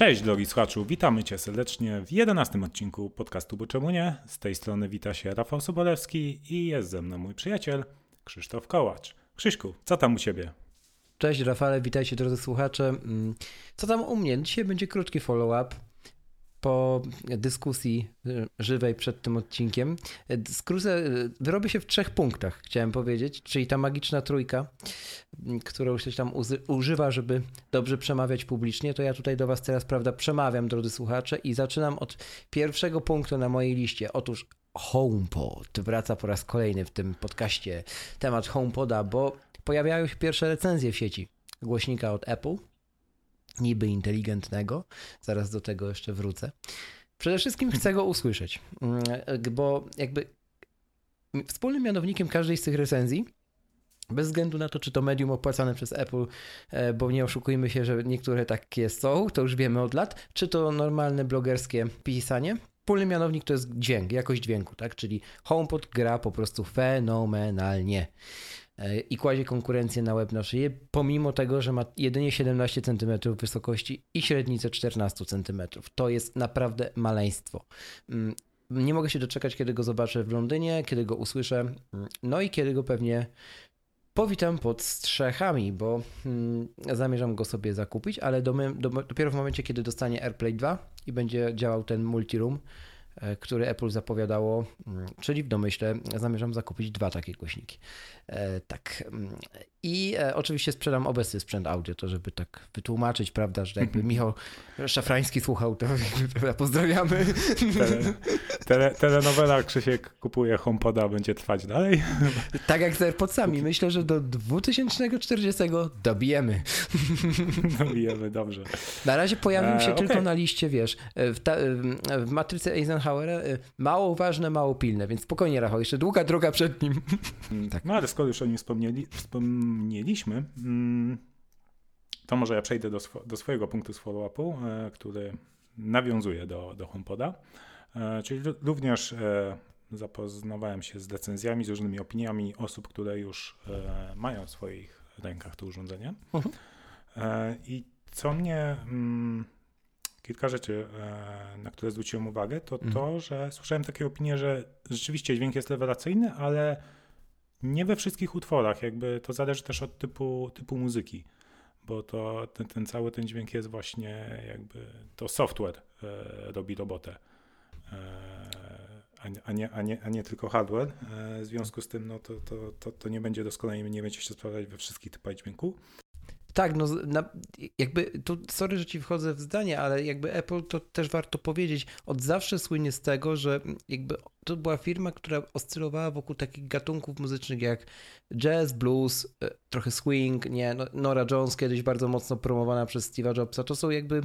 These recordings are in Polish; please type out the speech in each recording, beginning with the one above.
Cześć drogi słuchaczu, witamy Cię serdecznie w 11 odcinku podcastu Bo czemu nie? Z tej strony wita się Rafał Sobolewski i jest ze mną mój przyjaciel Krzysztof Kołacz. Krzyśku, co tam u Ciebie? Cześć Rafale, witajcie drodzy słuchacze. Mm, co tam u mnie? Dzisiaj będzie krótki follow-up po dyskusji y, żywej przed tym odcinkiem. Skrócę, y, wyrobię się w trzech punktach, chciałem powiedzieć, czyli ta magiczna trójka, mm, którą się tam używa, żeby dobrze przemawiać publicznie, to ja tutaj do Was teraz, prawda, przemawiam, drodzy słuchacze, i zaczynam od pierwszego punktu na mojej liście. Otóż HomePod wraca po raz kolejny w tym podcaście temat HomePoda, bo pojawiają się pierwsze recenzje w sieci głośnika od Apple niby inteligentnego. Zaraz do tego jeszcze wrócę. Przede wszystkim chcę go usłyszeć, mm, bo jakby wspólnym mianownikiem każdej z tych recenzji bez względu na to, czy to medium opłacane przez Apple, e, bo nie oszukujmy się, że niektóre takie są, to już wiemy od lat, czy to normalne blogerskie pisanie. Wspólny mianownik to jest dźwięk, jakość dźwięku, tak? Czyli HomePod gra po prostu fenomenalnie i kładzie konkurencję na łeb na szyję, pomimo tego, że ma jedynie 17 cm wysokości i średnicę 14 cm. To jest naprawdę maleństwo. Mm, nie mogę się doczekać, kiedy go zobaczę w Londynie, kiedy go usłyszę, mm, no i kiedy go pewnie powitam pod strzechami, bo hmm, zamierzam go sobie zakupić, ale do, do, dopiero w momencie, kiedy dostanie AirPlay 2 i będzie działał ten multiroom, E, który Apple zapowiadało, mm, czyli w domyśle zamierzam zakupić dwa takie głośniki. E, tak. Mm, I e, oczywiście sprzedam obecny sprzęt audio, to żeby tak wytłumaczyć, prawda, że jakby Michał Szafrański słuchał, to pozdrawiamy. Tele, tele, telenowela Krzysiek kupuje HomePoda, będzie trwać dalej. Tak jak z AirPodsami. Myślę, że do 2040 dobijemy. Dobijemy, dobrze. Na razie pojawił się e, tylko okay. na liście, wiesz, w, ta, w matrycy Eisenhowera mało ważne, mało pilne, więc spokojnie Rafał, jeszcze długa droga przed nim. tak. No ale skoro już o nim wspomnieli, wspomnieliśmy, mm, to może ja przejdę do, sw do swojego punktu z follow-upu, e, który nawiązuje do, do HomePoda. E, czyli również e, zapoznawałem się z recenzjami, z różnymi opiniami osób, które już mają w swoich rękach to urządzenie. Uh -huh. I co mnie, mm, kilka rzeczy, na które zwróciłem uwagę, to mhm. to, że słyszałem takie opinie, że rzeczywiście dźwięk jest rewelacyjny, ale nie we wszystkich utworach, jakby to zależy też od typu, typu muzyki, bo to ten, ten cały ten dźwięk jest właśnie jakby to software e, robi robotę. E, a, nie, a, nie, a nie tylko hardware. E, w związku z tym no to, to, to, to nie będzie doskonale, nie będzie się sprawdzać we wszystkich typach dźwięku. Tak, no na, jakby tu, sorry, że ci wchodzę w zdanie, ale jakby Apple to też warto powiedzieć, od zawsze słynie z tego, że jakby to była firma, która oscylowała wokół takich gatunków muzycznych jak jazz, blues, e, trochę swing, nie, no, Nora Jones kiedyś bardzo mocno promowana przez Steve'a Jobsa, to są jakby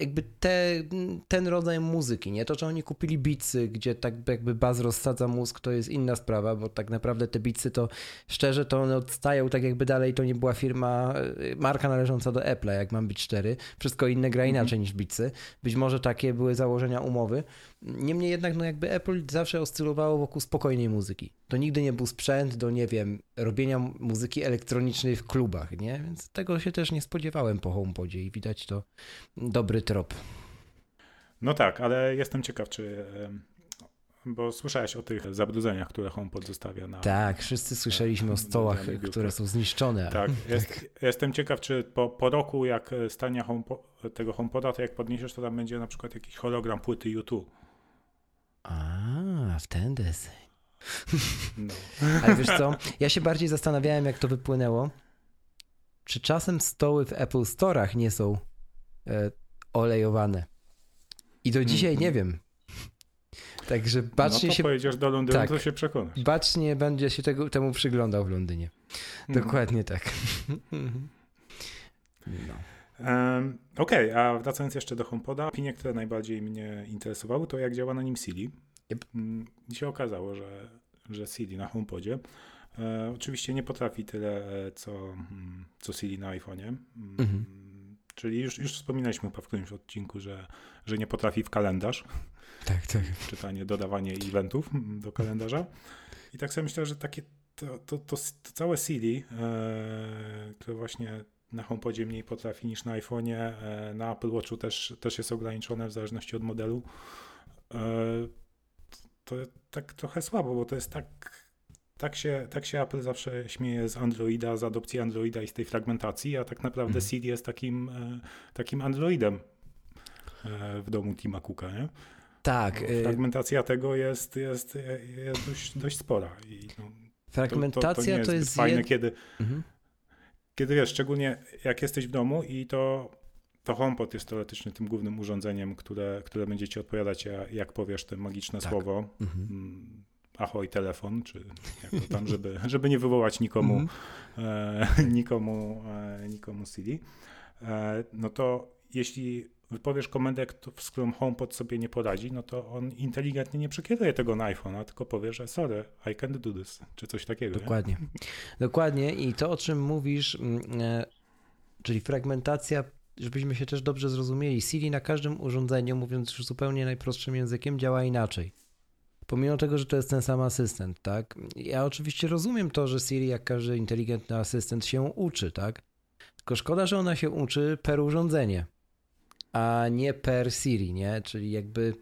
jakby te, ten rodzaj muzyki, nie? To, że oni kupili bicy, gdzie tak jakby baz rozsadza mózg, to jest inna sprawa, bo tak naprawdę te bicy to szczerze to one odstają tak jakby dalej to nie była firma, y, marka należąca do Apple'a, jak mam być cztery. Wszystko inne gra inaczej mm -hmm. niż bicy. Być może takie były założenia umowy. Niemniej jednak, no jakby Apple zawsze oscylowało wokół spokojnej muzyki. To nigdy nie był sprzęt do, nie wiem, robienia muzyki elektronicznej w klubach, nie? Więc tego się też nie spodziewałem po HomePodzie i widać to dobry trop. No tak, ale jestem ciekaw, czy bo słyszałeś o tych zabrudzeniach, które HomePod zostawia na. Tak, wszyscy słyszeliśmy o stołach, które są zniszczone. Tak, jest, jestem ciekaw, czy po, po roku, jak stania HomePod, tego HomePoda, to jak podniesiesz, to tam będzie na przykład jakiś hologram płyty YouTube. A, w ten deseń. No. Ale wiesz co, ja się bardziej zastanawiałem, jak to wypłynęło. Czy czasem stoły w Apple Store'ach nie są e, olejowane? I do dzisiaj mm -hmm. nie wiem. Także bacznie no to się... pojedziesz do Londynu, tak, to się przekonasz. Bacznie będzie się tego, temu przyglądał w Londynie. Mhm. Dokładnie tak. no. Um, Okej, okay, a wracając jeszcze do HomePoda, opinie, które najbardziej mnie interesowały, to jak działa na nim Siri. Yep. Mm, I się okazało, że, że Siri na HomePodzie e, oczywiście nie potrafi tyle, e, co, mm, co Siri na iPhone'ie. Mm, Czyli już, już wspominaliśmy w którymś odcinku, że, że nie potrafi w kalendarz. Tak, tak. Czytanie, dodawanie eventów do kalendarza. I tak sobie myślę, że takie to, to, to, to całe Siri, e, które właśnie na HomePodzie mniej potrafi niż na iPhone'ie, e, na Apple Watchu też, też jest ograniczone w zależności od modelu. E, to tak trochę słabo, bo to jest tak tak się, tak się Apple zawsze śmieje z Androida, z adopcji Androida i z tej fragmentacji, a tak naprawdę mhm. Siri jest takim, e, takim Androidem e, w domu Tima Cooka, nie? Tak. Bo fragmentacja tego jest, jest, jest dość, dość spora. I no, Fragmentacja to, to, to, jest, to jest fajne, jed... kiedy, mhm. kiedy wiesz, szczególnie jak jesteś w domu i to, to HomePod jest teoretycznie tym głównym urządzeniem, które, które będzie ci odpowiadać, jak powiesz to magiczne tak. słowo. Mhm. Ahoj telefon, czy tam, żeby, żeby nie wywołać nikomu, mm -hmm. e, nikomu, e, nikomu Siri, e, no to jeśli wypowiesz komendę, z którą HomePod sobie nie poradzi, no to on inteligentnie nie przekieruje tego na iPhone'a, tylko powie, że sorry, I can't do this, czy coś takiego. Dokładnie. Nie? Dokładnie i to, o czym mówisz, mm, e, czyli fragmentacja żebyśmy się też dobrze zrozumieli, Siri na każdym urządzeniu, mówiąc już zupełnie najprostszym językiem, działa inaczej pomimo tego, że to jest ten sam asystent, tak? Ja oczywiście rozumiem to, że Siri, jak każdy inteligentny asystent, się uczy, tak? Tylko szkoda, że ona się uczy per urządzenie, a nie per Siri, nie? Czyli jakby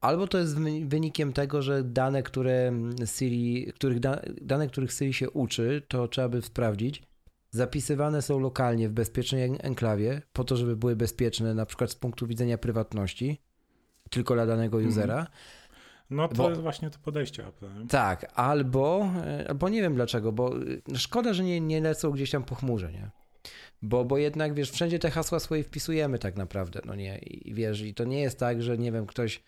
albo to jest wynikiem tego, że dane, które Siri, których da, dane, których Siri się uczy, to trzeba by sprawdzić, zapisywane są lokalnie w bezpiecznej enklawie, po to, żeby były bezpieczne, na przykład z punktu widzenia prywatności, tylko dla danego mhm. usera. Mm no to bo, jest właśnie to podejście Apple. Tak, albo, e, albo nie wiem dlaczego, bo e, szkoda, że nie, nie lecą gdzieś tam po chmurze, nie? Bo, bo jednak, wiesz, wszędzie te hasła swoje wpisujemy tak naprawdę, no nie? I wiesz, i to nie jest tak, że nie wiem, ktoś,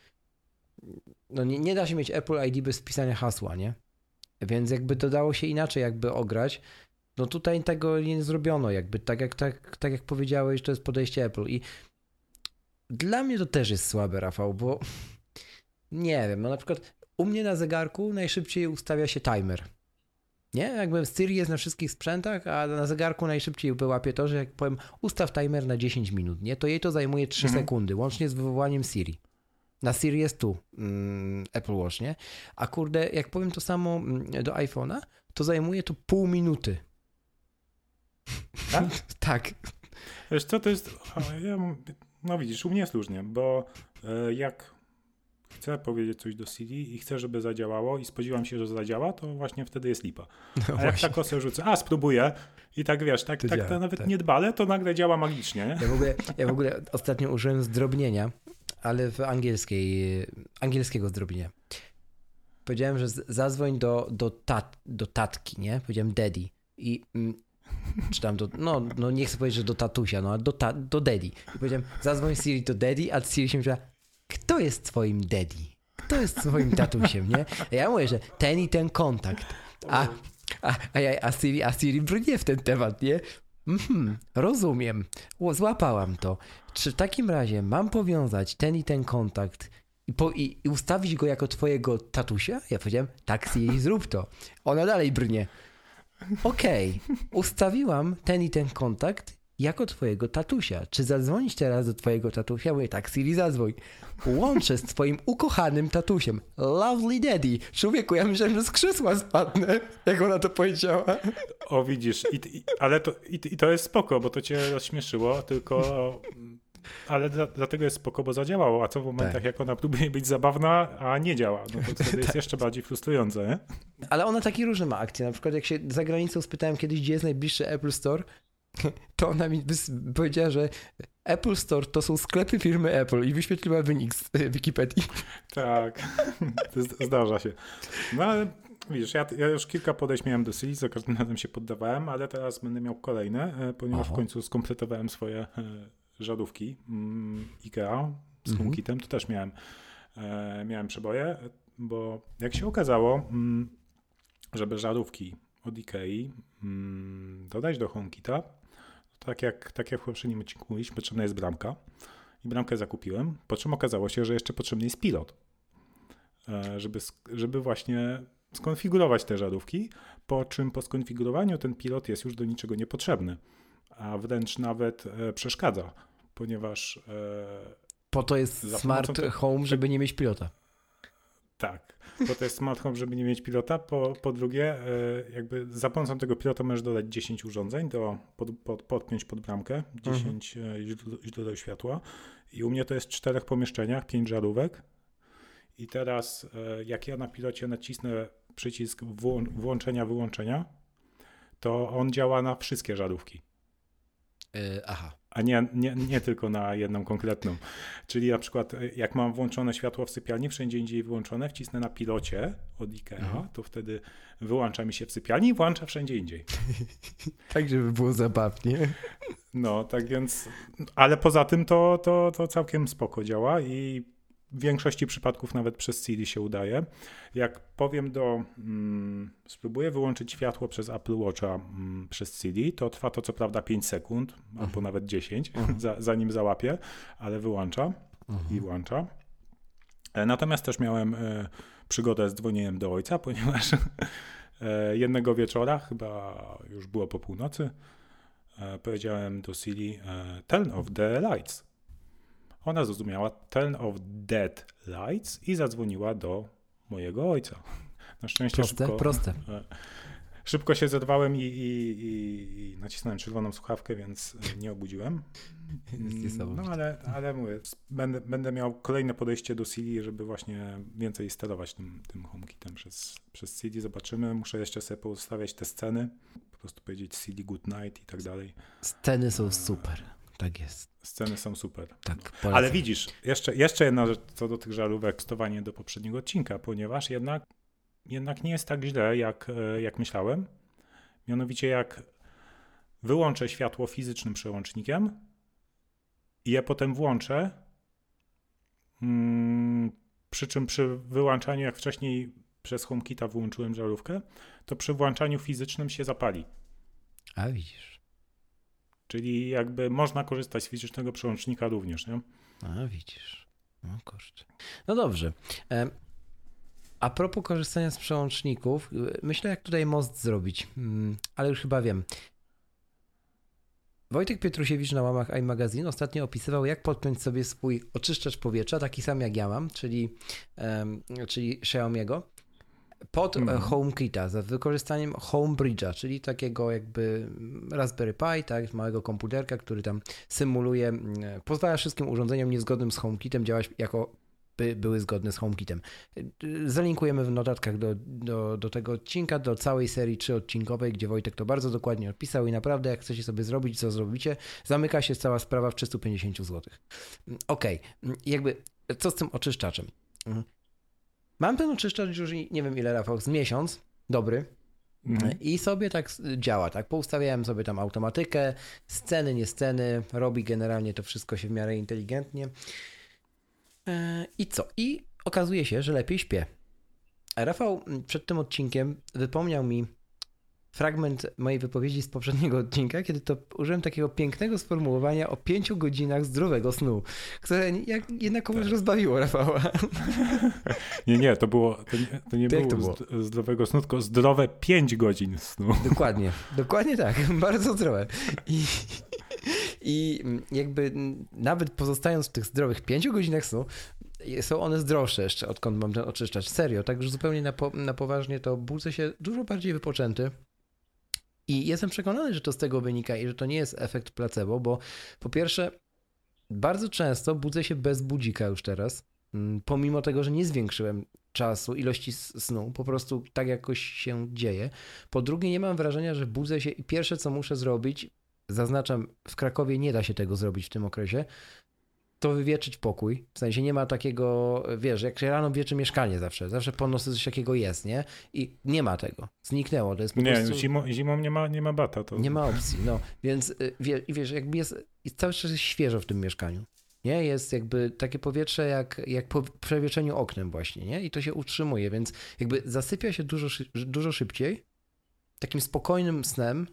no nie, nie da się mieć Apple ID bez wpisania hasła, nie? Więc jakby to dało się inaczej jakby ograć, no tutaj tego nie zrobiono, jakby tak jak, tak, tak jak powiedziałeś, to jest podejście Apple i dla mnie to też jest słabe, Rafał, bo nie wiem, no na przykład u mnie na zegarku najszybciej ustawia się timer. Nie? Jakby Siri jest na wszystkich sprzętach, a na zegarku najszybciej wyłapie to, że jak powiem ustaw timer na 10 minut, nie? To jej to zajmuje 3 mhm. sekundy, łącznie z wywołaniem Siri. Na Siri jest tu mm, Apple Watch, nie? A kurde, jak powiem to samo mm, do iPhone'a, to zajmuje to pół minuty. Tak? tak. Wiesz co, to jest... No widzisz, u mnie jest różnie, bo e, jak chcę powiedzieć coś do Siri i chcę, żeby zadziałało i spodziewam się, że zadziała, to właśnie wtedy jest lipa. No a jak tak sobie rzucę, a spróbuję i tak wiesz, tak, to tak działa, to nawet tak. niedbale, to nagle działa magicznie. Nie? Ja, w ogóle, ja w ogóle ostatnio użyłem zdrobnienia, ale w angielskiej, angielskiego zdrobnienia. Powiedziałem, że zadzwoń do, do, tat, do tatki, nie? Powiedziałem daddy i mm, czy tam do, no, no nie chcę powiedzieć, że do tatusia, no, a do, ta, do daddy. I powiedziałem, zadzwoń Siri do daddy, a Siri się myślała, kto jest twoim daddy? Kto jest twoim tatusiem, nie? Ja mówię, że ten i ten kontakt. A, a, a, a, Siri, a Siri brnie w ten temat, nie? Mhm, rozumiem. Złapałam to. Czy w takim razie mam powiązać ten i ten kontakt i, po, i, i ustawić go jako twojego tatusia? Ja powiedziałem, tak Siri, zrób to. Ona dalej brnie. Okej, okay. ustawiłam ten i ten kontakt jako twojego tatusia. Czy zadzwonić teraz do twojego tatusia? Mówię, tak, Siri, zadzwoń. Łączę z twoim ukochanym tatusiem. Lovely daddy. Człowieku, ja myślałem, że z krzesła spadnę, jak ona to powiedziała. O, widzisz, i, i ale to, i, i, to jest spoko, bo to cię rozśmieszyło, tylko... Ale dla, dlatego jest spoko, bo zadziałało, a co w momentach, tak. jak ona próbuje być zabawna, a nie działa, no to wtedy jest tak. jeszcze bardziej frustrujące, nie? Ale ona takie różne ma akcje, na przykład jak się za granicą spytałem kiedyś, gdzie jest najbliższy Apple Store, to ona mi powiedziała, że Apple Store to są sklepy firmy Apple i wyświetliła wynik z Wikipedii. Tak, zdarza się. No ale widzisz, ja, ja, już kilka podejść miałem do Siri, za każdym razem się poddawałem, ale teraz będę miał kolejne, e, ponieważ Aha. w końcu skompletowałem swoje e, żarówki mm, IKEA z mhm. HomeKitem, to też miałem e, miałem przeboje, bo jak się okazało, mm, żeby żarówki od Ikei mm, dodać do HomeKita, tak jak, tak jak w poprzednim odcinku mówiliśmy, potrzebna jest bramka i bramkę zakupiłem, po czym okazało się, że jeszcze potrzebny jest pilot, e, żeby, żeby właśnie skonfigurować te żarówki, po czym po skonfigurowaniu ten pilot jest już do niczego niepotrzebny, a wręcz nawet e, przeszkadza, ponieważ... E, po to jest smart home, żeby nie mieć pilota. Tak, po to jest smart home, żeby nie mieć pilota. Po, po drugie, jakby za pomocą tego pilota możesz dodać 10 urządzeń, do, pod, pod, podpiąć pod bramkę, 10 mhm. źródeł światła. I u mnie to jest w czterech pomieszczeniach, 5 żarówek. I teraz, jak ja na pilocie nacisnę przycisk włączenia, wyłączenia, to on działa na wszystkie żarówki. Yy, aha. A nie, nie, nie tylko na jedną konkretną. Czyli na przykład e, jak mam włączone światło w sypialni, wszędzie indziej wyłączone, wcisnę na pilocie od IKEA, mhm. to wtedy wyłącza mi się w sypialni i włącza wszędzie indziej. tak, żeby było zabawnie. No, tak więc, ale poza tym to, to, to całkiem spoko działa i w większości przypadków nawet przez Siri się udaje. Jak powiem do, mm, spróbuję wyłączyć światło przez Apple Watcha mm, przez Siri, to trwa to co prawda 5 sekund, uh-huh. albo nawet 10, uh-huh. za, zanim załapię, ale wyłącza uh-huh. i włącza. E, natomiast też miałem e, przygodę z dzwonieniem do ojca, ponieważ e, jednego wieczora, chyba już było po północy, e, powiedziałem do Siri turn off the lights. Ona zrozumiała turn off dead lights i zadzwoniła do mojego ojca. Na szczęście proste, szybko, proste. E, szybko się zerwałem i, i, i, nacisnąłem czerwoną słuchawkę, więc nie obudziłem. No ale, ale mówię, będę, będę miał kolejne podejście do CD, żeby właśnie więcej sterować tym, tym HomeKitem przez, przez CD. Zobaczymy. Muszę jeszcze sobie postawiać te sceny, po prostu powiedzieć CD good night i tak dalej. Sceny są super. Tak jest. Sceny są super. Tak, no. Ale widzisz, jeszcze, jeszcze jedna rzecz co do tych żarówek, stowanie do poprzedniego odcinka, ponieważ jednak, jednak nie jest tak źle, jak, e, jak myślałem. Mianowicie jak wyłączę światło fizycznym przełącznikiem i je potem włączę, hmm, przy czym przy wyłączaniu, jak wcześniej przez HomeKita wyłączyłem żarówkę, to przy włączaniu fizycznym się zapali. A widzisz. Czyli jakby można korzystać z fizycznego przełącznika również, nie? A widzisz. No kurczę. No dobrze. A propos korzystania z przełączników, myślę jak tutaj most zrobić, mm, ale już chyba wiem. Wojtek Pietrusiewicz na łamach iMagazine ostatnio opisywał, jak podpiąć sobie swój oczyszczacz powietrza, taki sam jak ja mam, czyli, czyli Xiaomi'ego pod mm. HomeKita z wykorzystaniem HomeBridge'a, czyli takiego jakby Raspberry Pi, tak, małego komputerka, który tam symuluje, pozwala wszystkim urządzeniom niezgodnym z HomeKitem działać jako by były zgodne z HomeKitem. Zalinkujemy w notatkach do, do, do tego odcinka, do całej serii trzyodcinkowej, gdzie Wojtek to bardzo dokładnie opisał i naprawdę jak chcecie sobie zrobić, co zrobicie, zamyka się cała sprawa w 350 zł. Ok, jakby co z tym oczyszczaczem? Mam ten oczyszczacz już nie wiem ile, Rafał, z miesiąc, dobry. Mhm. I sobie tak działa, tak? Poustawiałem sobie tam automatykę, sceny, nie sceny, robi generalnie to wszystko się w miarę inteligentnie. E, I co? I okazuje się, że lepiej śpię. Rafał przed tym odcinkiem wypomniał mi fragment mojej wypowiedzi z poprzedniego odcinka, kiedy to użyłem takiego pięknego sformułowania o pięciu godzinach zdrowego snu, które jak, jednakowoż tak. rozbawiło Rafała. Nie, nie, to było, to nie, to nie było, to było, zdrowego snu, tylko zdrowe pięć godzin snu. Dokładnie, dokładnie tak, bardzo zdrowe. I, i jakby nawet pozostając w tych zdrowych pięciu godzinach snu, są one zdrowsze jeszcze, odkąd mam ten oczyszczać. Serio, tak już zupełnie na, po, na poważnie to budzę się dużo bardziej wypoczęty. I jestem przekonany, że to z tego wynika i że to nie jest efekt placebo, bo po pierwsze, bardzo często budzę się bez budzika już teraz, mm, pomimo tego, że nie zwiększyłem czasu, ilości snu, po prostu tak jakoś się dzieje. Po drugie, nie mam wrażenia, że budzę się i pierwsze, co muszę zrobić, zaznaczam, w Krakowie nie da się tego zrobić w tym okresie, to wywieczyć pokój. W sensie nie ma takiego, wiesz, jak się rano wieczy mieszkanie zawsze, zawsze po coś takiego jest, nie? I nie ma tego. Zniknęło. To jest po nie, prostu... zimą, zimą nie ma, nie ma bata. To... Nie ma opcji, no. Więc y, wiesz, wiesz jakby jest, jest cały czas jest świeżo w tym mieszkaniu. nie? Jest jakby takie powietrze jak, jak po przewieszeniu oknem właśnie, nie? I to się utrzymuje, więc jakby zasypia się dużo, dużo szybciej, takim spokojnym snem,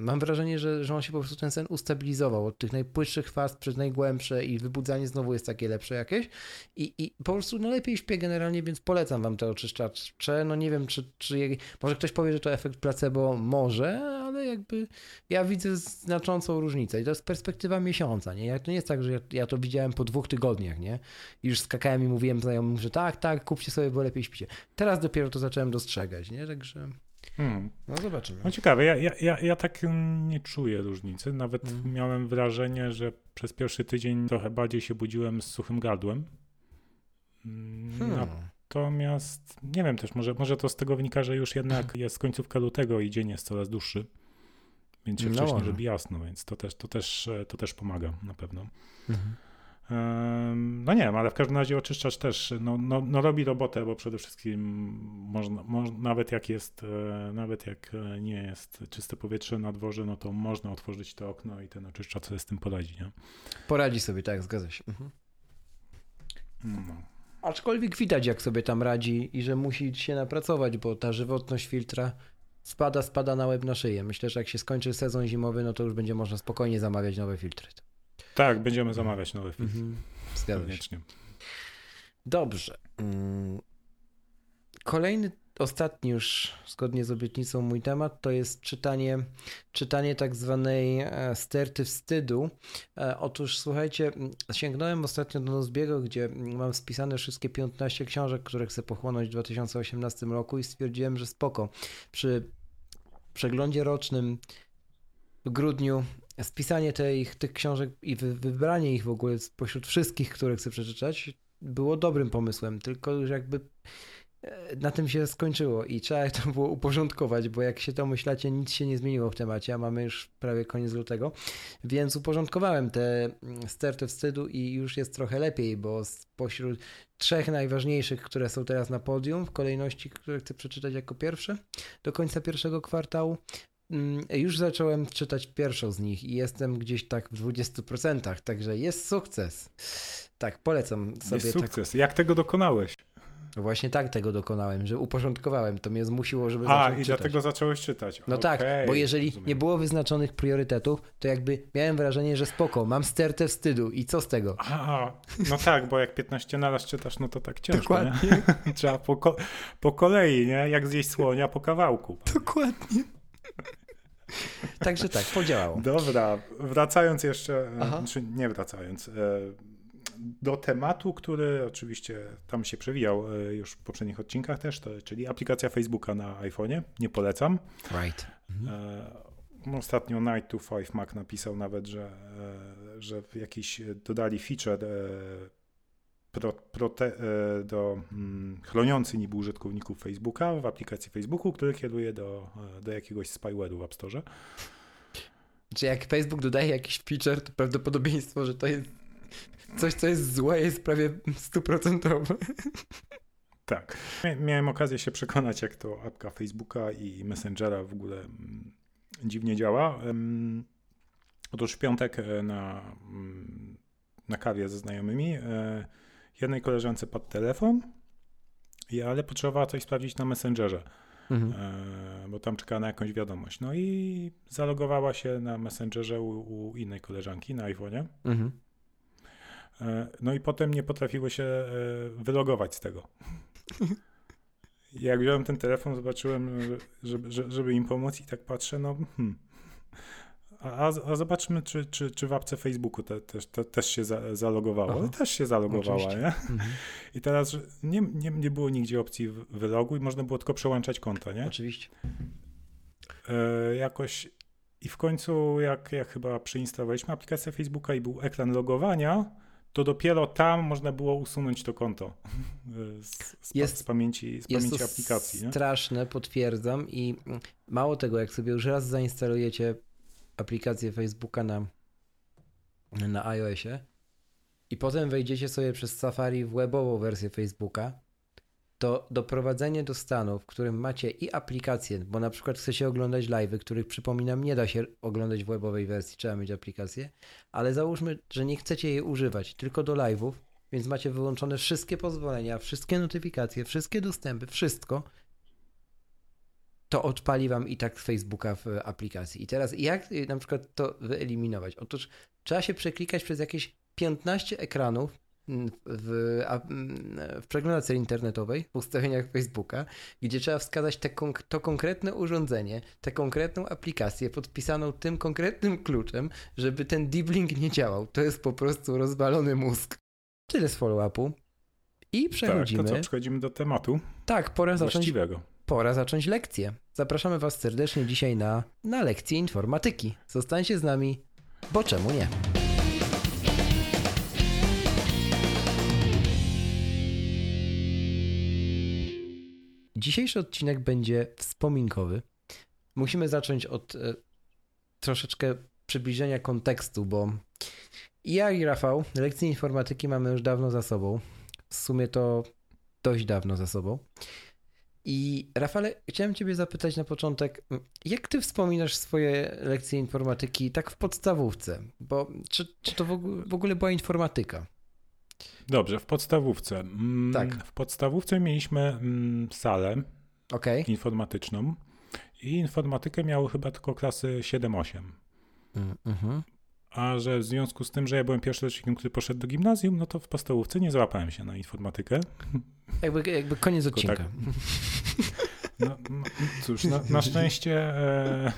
Mam wrażenie, że, że on się po prostu ten sen ustabilizował od tych najpłytszych faz przez najgłębsze i wybudzanie znowu jest takie lepsze jakieś. I, i po prostu no lepiej śpię generalnie, więc polecam wam te oczyszczacze. No nie wiem, czy, czy może ktoś powie, że to efekt placebo, może, ale jakby ja widzę znaczącą różnicę i to jest perspektywa miesiąca, nie? To nie jest tak, że ja, ja to widziałem po dwóch tygodniach, nie? I już skakałem i mówiłem znajomym, że tak, tak, kupcie sobie, bo lepiej śpicie. Teraz dopiero to zacząłem dostrzegać, nie? Także... Hmm. No zobaczymy. No ciekawe, ja, ja, ja, ja tak nie czuję różnicy. Nawet hmm. miałem wrażenie, że przez pierwszy tydzień trochę bardziej się budziłem z suchym gardłem. Mm, hmm. Natomiast nie wiem też, może, może to z tego wynika, że już jednak jest końcówka lutego i dzień jest coraz dłuższy. Więc się no wcześniej robi jasno, więc to też, to też, to też pomaga na pewno. Mhm. No nie wiem, ale w każdym razie oczyszczacz też no, no, no robi robotę, bo przede wszystkim można, można, nawet jak jest, e, nawet jak e, nie jest czyste powietrze na dworze, no to można otworzyć to okno i ten oczyszczacz sobie z tym poradzi, nie? Poradzi sobie, tak, zgadza się. Mhm. No. Aczkolwiek widać, jak sobie tam radzi i że musi się napracować, bo ta żywotność filtra spada, spada na łeb na szyję. Myślę, że jak się skończy sezon zimowy, no to już będzie można spokojnie zamawiać nowe filtry. Tak, będziemy zamawiać nowy film. Mhm. Zgadzam się. Dobrze. Mm. Kolejny, ostatni już zgodnie z obietnicą mój temat to jest czytanie, czytanie tak zwanej e, sterty wstydu. E, otóż słuchajcie, sięgnąłem ostatnio do Nozbiego, gdzie mam spisane wszystkie 15 książek, które chcę pochłonąć w 2018 roku i stwierdziłem, że spoko. Przy przeglądzie rocznym w grudniu spisanie tych, tych książek i wybranie ich w ogóle spośród wszystkich, które chcę przeczytać, było dobrym pomysłem, tylko już jakby e, na tym się skończyło i trzeba to było uporządkować, bo jak się to myślacie, nic się nie zmieniło w temacie, a mamy już prawie koniec lutego, więc uporządkowałem te mm, sterty wstydu i już jest trochę lepiej, bo spośród trzech najważniejszych, które są teraz na podium w kolejności, które chcę przeczytać jako pierwsze do końca pierwszego kwartału, już zacząłem czytać pierwszą z nich i jestem gdzieś tak w 20%, także jest sukces. Tak, polecam sobie. Jest tak- sukces. Tak... Jak tego dokonałeś? Właśnie tak tego dokonałem, że uporządkowałem. To mnie zmusiło, żeby A, zacząć i czytać. dlatego zacząłeś czytać. No okay, tak, bo jeżeli rozumiem. nie było wyznaczonych priorytetów, to jakby miałem wrażenie, że spoko, mam stertę wstydu i co z tego? A, no tak, bo jak 15 naraz czytasz, no to tak ciężko, Dokładnie. Nie? Trzeba po, po kolei, nie? Jak zjeść słonia po kawałku. Dokładnie. Także tak, podziałało. Dobra, wracając jeszcze, e, Aha. czy nie wracając, e, do tematu, który oczywiście tam się przewijał e, już w poprzednich odcinkach też, to, czyli aplikacja Facebooka na iPhone'ie. Nie polecam. Right. Mhm. Ostatnio Night to 5 Mac napisał nawet, że, że jakiś dodali feature pro, prote, e, do hmm, chroniący niby użytkowników Facebooka w aplikacji Facebooku, który kieruje do, e, do jakiegoś spyware'u w App Store. Czy jak Facebook dodaje jakiś feature, to prawdopodobieństwo, że to jest coś, co jest złe, jest prawie stuprocentowe. Tak. Miałem okazję się przekonać, jak to apka Facebooka i Messengera w ogóle mm, dziwnie działa. Otóż w piątek e, na, mm, na kawie ze znajomymi jednej koleżance pod telefon, ale potrzebowała coś sprawdzić na Messengerze, mhm. E, bo tam czekała na jakąś wiadomość. No i zalogowała się na Messengerze u, u innej koleżanki na iPhone'ie. Mhm. E, no i potem nie potrafiły się e, wylogować z tego. Jak wziąłem ten telefon, zobaczyłem, żeby, żeby im pomóc i tak patrzę, no hmm, a, a zobaczmy, czy, czy, czy w apce Facebooku te, te, te, też się za, zalogowało. Aha. Też się zalogowała, nie? Mhm. I teraz nie, nie, nie było nigdzie opcji wyloguj, można było tylko przełączać konta, nie? Oczywiście. E, jakoś i w końcu, jak, jak chyba przeinstalowaliśmy aplikację Facebooka i był ekran logowania, to dopiero tam można było usunąć to konto z, z, jest, z pamięci, z pamięci aplikacji. Nie? Straszne, potwierdzam. I mało tego, jak sobie już raz zainstalujecie aplikację Facebooka na, na iOSie. I potem wejdziecie sobie przez Safari w webową wersję Facebooka, to doprowadzenie do stanu, w którym macie i aplikacje, bo na przykład chcecie oglądać live'y, których przypominam nie da się oglądać w webowej wersji, trzeba mieć aplikację, ale załóżmy, że nie chcecie jej używać tylko do live'ów, więc macie wyłączone wszystkie pozwolenia, wszystkie notyfikacje, wszystkie dostępy, wszystko, to odpali wam i tak Facebooka w aplikacji. I teraz jak y, na przykład to wyeliminować? Otóż trzeba się przeklikać przez jakieś 15 ekranów mm, w, mm, w przeglądarce internetowej, w ustawieniach Facebooka, gdzie trzeba wskazać te, to konkretne urządzenie, tę konkretną aplikację podpisaną tym konkretnym kluczem, żeby ten deep link nie działał. To jest po prostu rozwalony mózg. Tyle z follow-upu. I przechodzimy. Tak, to co, przechodzimy do tematu. Tak, pora zacząć, pora zacząć lekcję. Zapraszamy Was serdecznie dzisiaj na, na lekcję informatyki. Zostańcie z nami, bo czemu nie? Dzisiejszy odcinek będzie wspominkowy. Musimy zacząć od e, troszeczkę przybliżenia kontekstu, bo ja i Rafał lekcje informatyki mamy już dawno za sobą. W sumie to dość dawno za sobą. I Rafale, chciałem Ciebie zapytać na początek, jak Ty wspominasz swoje lekcje informatyki tak w podstawówce? Bo czy, czy to w ogóle była informatyka? Dobrze, w podstawówce. Mm, tak. W podstawówce mieliśmy mm, salę okay. informatyczną i informatykę miały chyba tylko klasy 7-8. Mm, mhm a że w związku z tym, że ja byłem pierwszym który poszedł do gimnazjum, no to w podstawówce nie załapałem się na informatykę. Jakby, jakby koniec odcinka. Tak. No, no, cóż, na, na, szczęście e,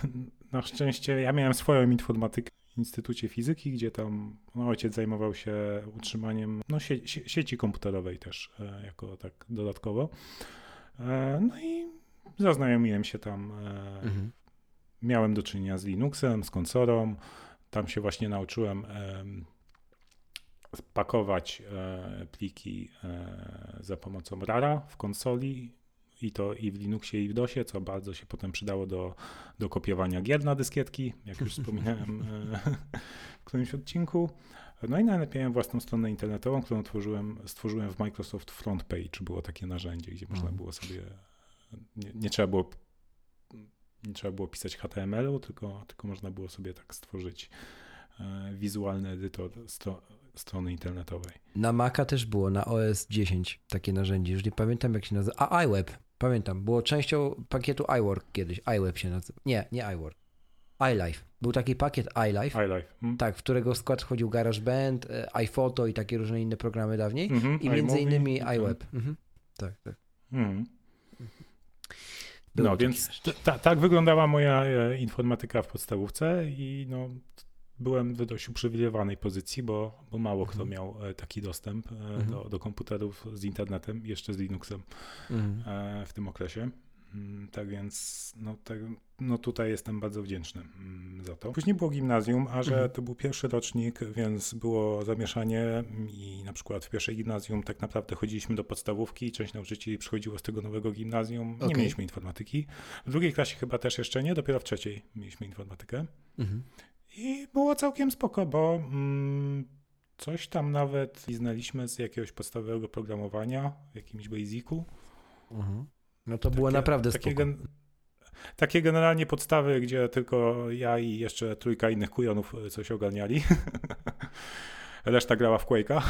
na szczęście ja miałem swoją informatykę w Instytucie Fizyki, gdzie tam no, ojciec zajmował się utrzymaniem no, sie, sie, sieci komputerowej też e, jako tak dodatkowo. E, no i zaznajomiłem się tam. Mhm. Miałem do czynienia z Linuxem, z konsolą, tam się właśnie nauczyłem pakować e, pliki e, za pomocą RARA w konsoli i to i w Linuxie i w DOSie, co bardzo się potem przydało do, do kopiowania gier na dyskietki, jak już wspominałem e, w którymś odcinku. No i najlepiej miałem własną stronę internetową, którą tworzyłem, stworzyłem w Microsoft Frontpage. Było takie narzędzie, gdzie można mhm. było sobie, nie, nie trzeba było nie trzeba było pisać HTML-u, tylko, tylko można było sobie tak stworzyć e, wizualny edytor stro, strony internetowej. Na Maca też było, na OS 10 takie narzędzie, już nie pamiętam jak się nazywa, a iWeb, pamiętam, było częścią pakietu iWork kiedyś, iWeb się nazywa, nie, nie iWork, iLife. Był taki pakiet iLife, iLife. Hmm. tak, w którego skład wchodził GarageBand, e, iPhoto i takie różne inne programy dawniej mm -hmm, i między innymi iWeb. Mhm. Tak, tak. Mm. Było no więc tak wyglądała moja e, informatyka w podstawówce i no, byłem w dość uprzywilejowanej pozycji, bo, bo mało kto mhm. miał e, taki dostęp e, mhm. do, do komputerów z internetem, jeszcze z Linuxem mhm. w tym okresie. Mm, tak więc no, tak, no tutaj jestem bardzo wdzięczny mm, za to. Później było gimnazjum, a że mhm. to był pierwszy rocznik, więc było zamieszanie i na przykład w pierwszej gimnazjum tak naprawdę chodziliśmy do podstawówki, część nauczycieli przychodziło z tego nowego gimnazjum, okay. nie mieliśmy informatyki. W drugiej klasie chyba też jeszcze nie, dopiero w trzeciej mieliśmy informatykę. Mhm. I było całkiem spoko, bo mm, coś tam nawet znaliśmy z jakiegoś podstawowego programowania w jakimś basicu. Mhm. No to takie, było naprawdę takie, gen, takie generalnie podstawy, gdzie tylko ja i jeszcze trójka innych kujonów coś ogarniali. Reszta grała w Quake'a.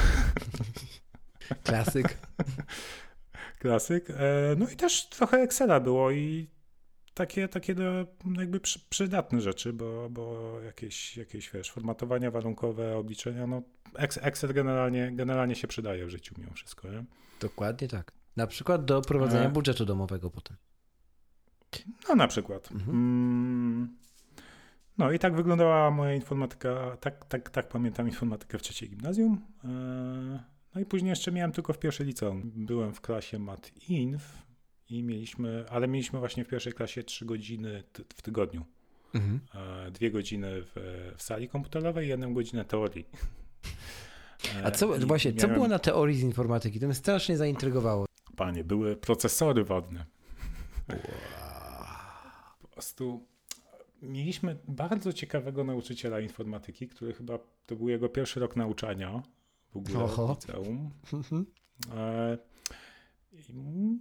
Klasyk. Klasyk. E, no i też trochę Excela było i takie, takie jakby przydatne rzeczy, bo, bo jakieś, jakieś wiesz, formatowania warunkowe, obliczenia, no Excel generalnie, generalnie się przydaje w życiu mimo wszystko. Nie? Dokładnie tak. Na przykład do prowadzenia e... budżetu domowego potem. No na przykład. Mhm. Mm. No i tak wyglądała moja informatyka, tak, tak, tak pamiętam informatykę w trzeciej gimnazjum. E, no i później jeszcze miałem tylko w pierwszej liceum. Byłem w klasie Mat Inf i mieliśmy, ale mieliśmy właśnie w pierwszej klasie trzy godziny w tygodniu. Mhm. E, dwie godziny w, w sali komputerowej i jedną godzinę teorii. A co, I właśnie, miałem... co było na teorii z informatyki? To mnie strasznie zaintrygowało. Panie, były procesory wodne. Wow. Po prostu mieliśmy bardzo ciekawego nauczyciela informatyki, który chyba to był jego pierwszy rok nauczania w ogóle Oho. w liceum. Mhm. E, I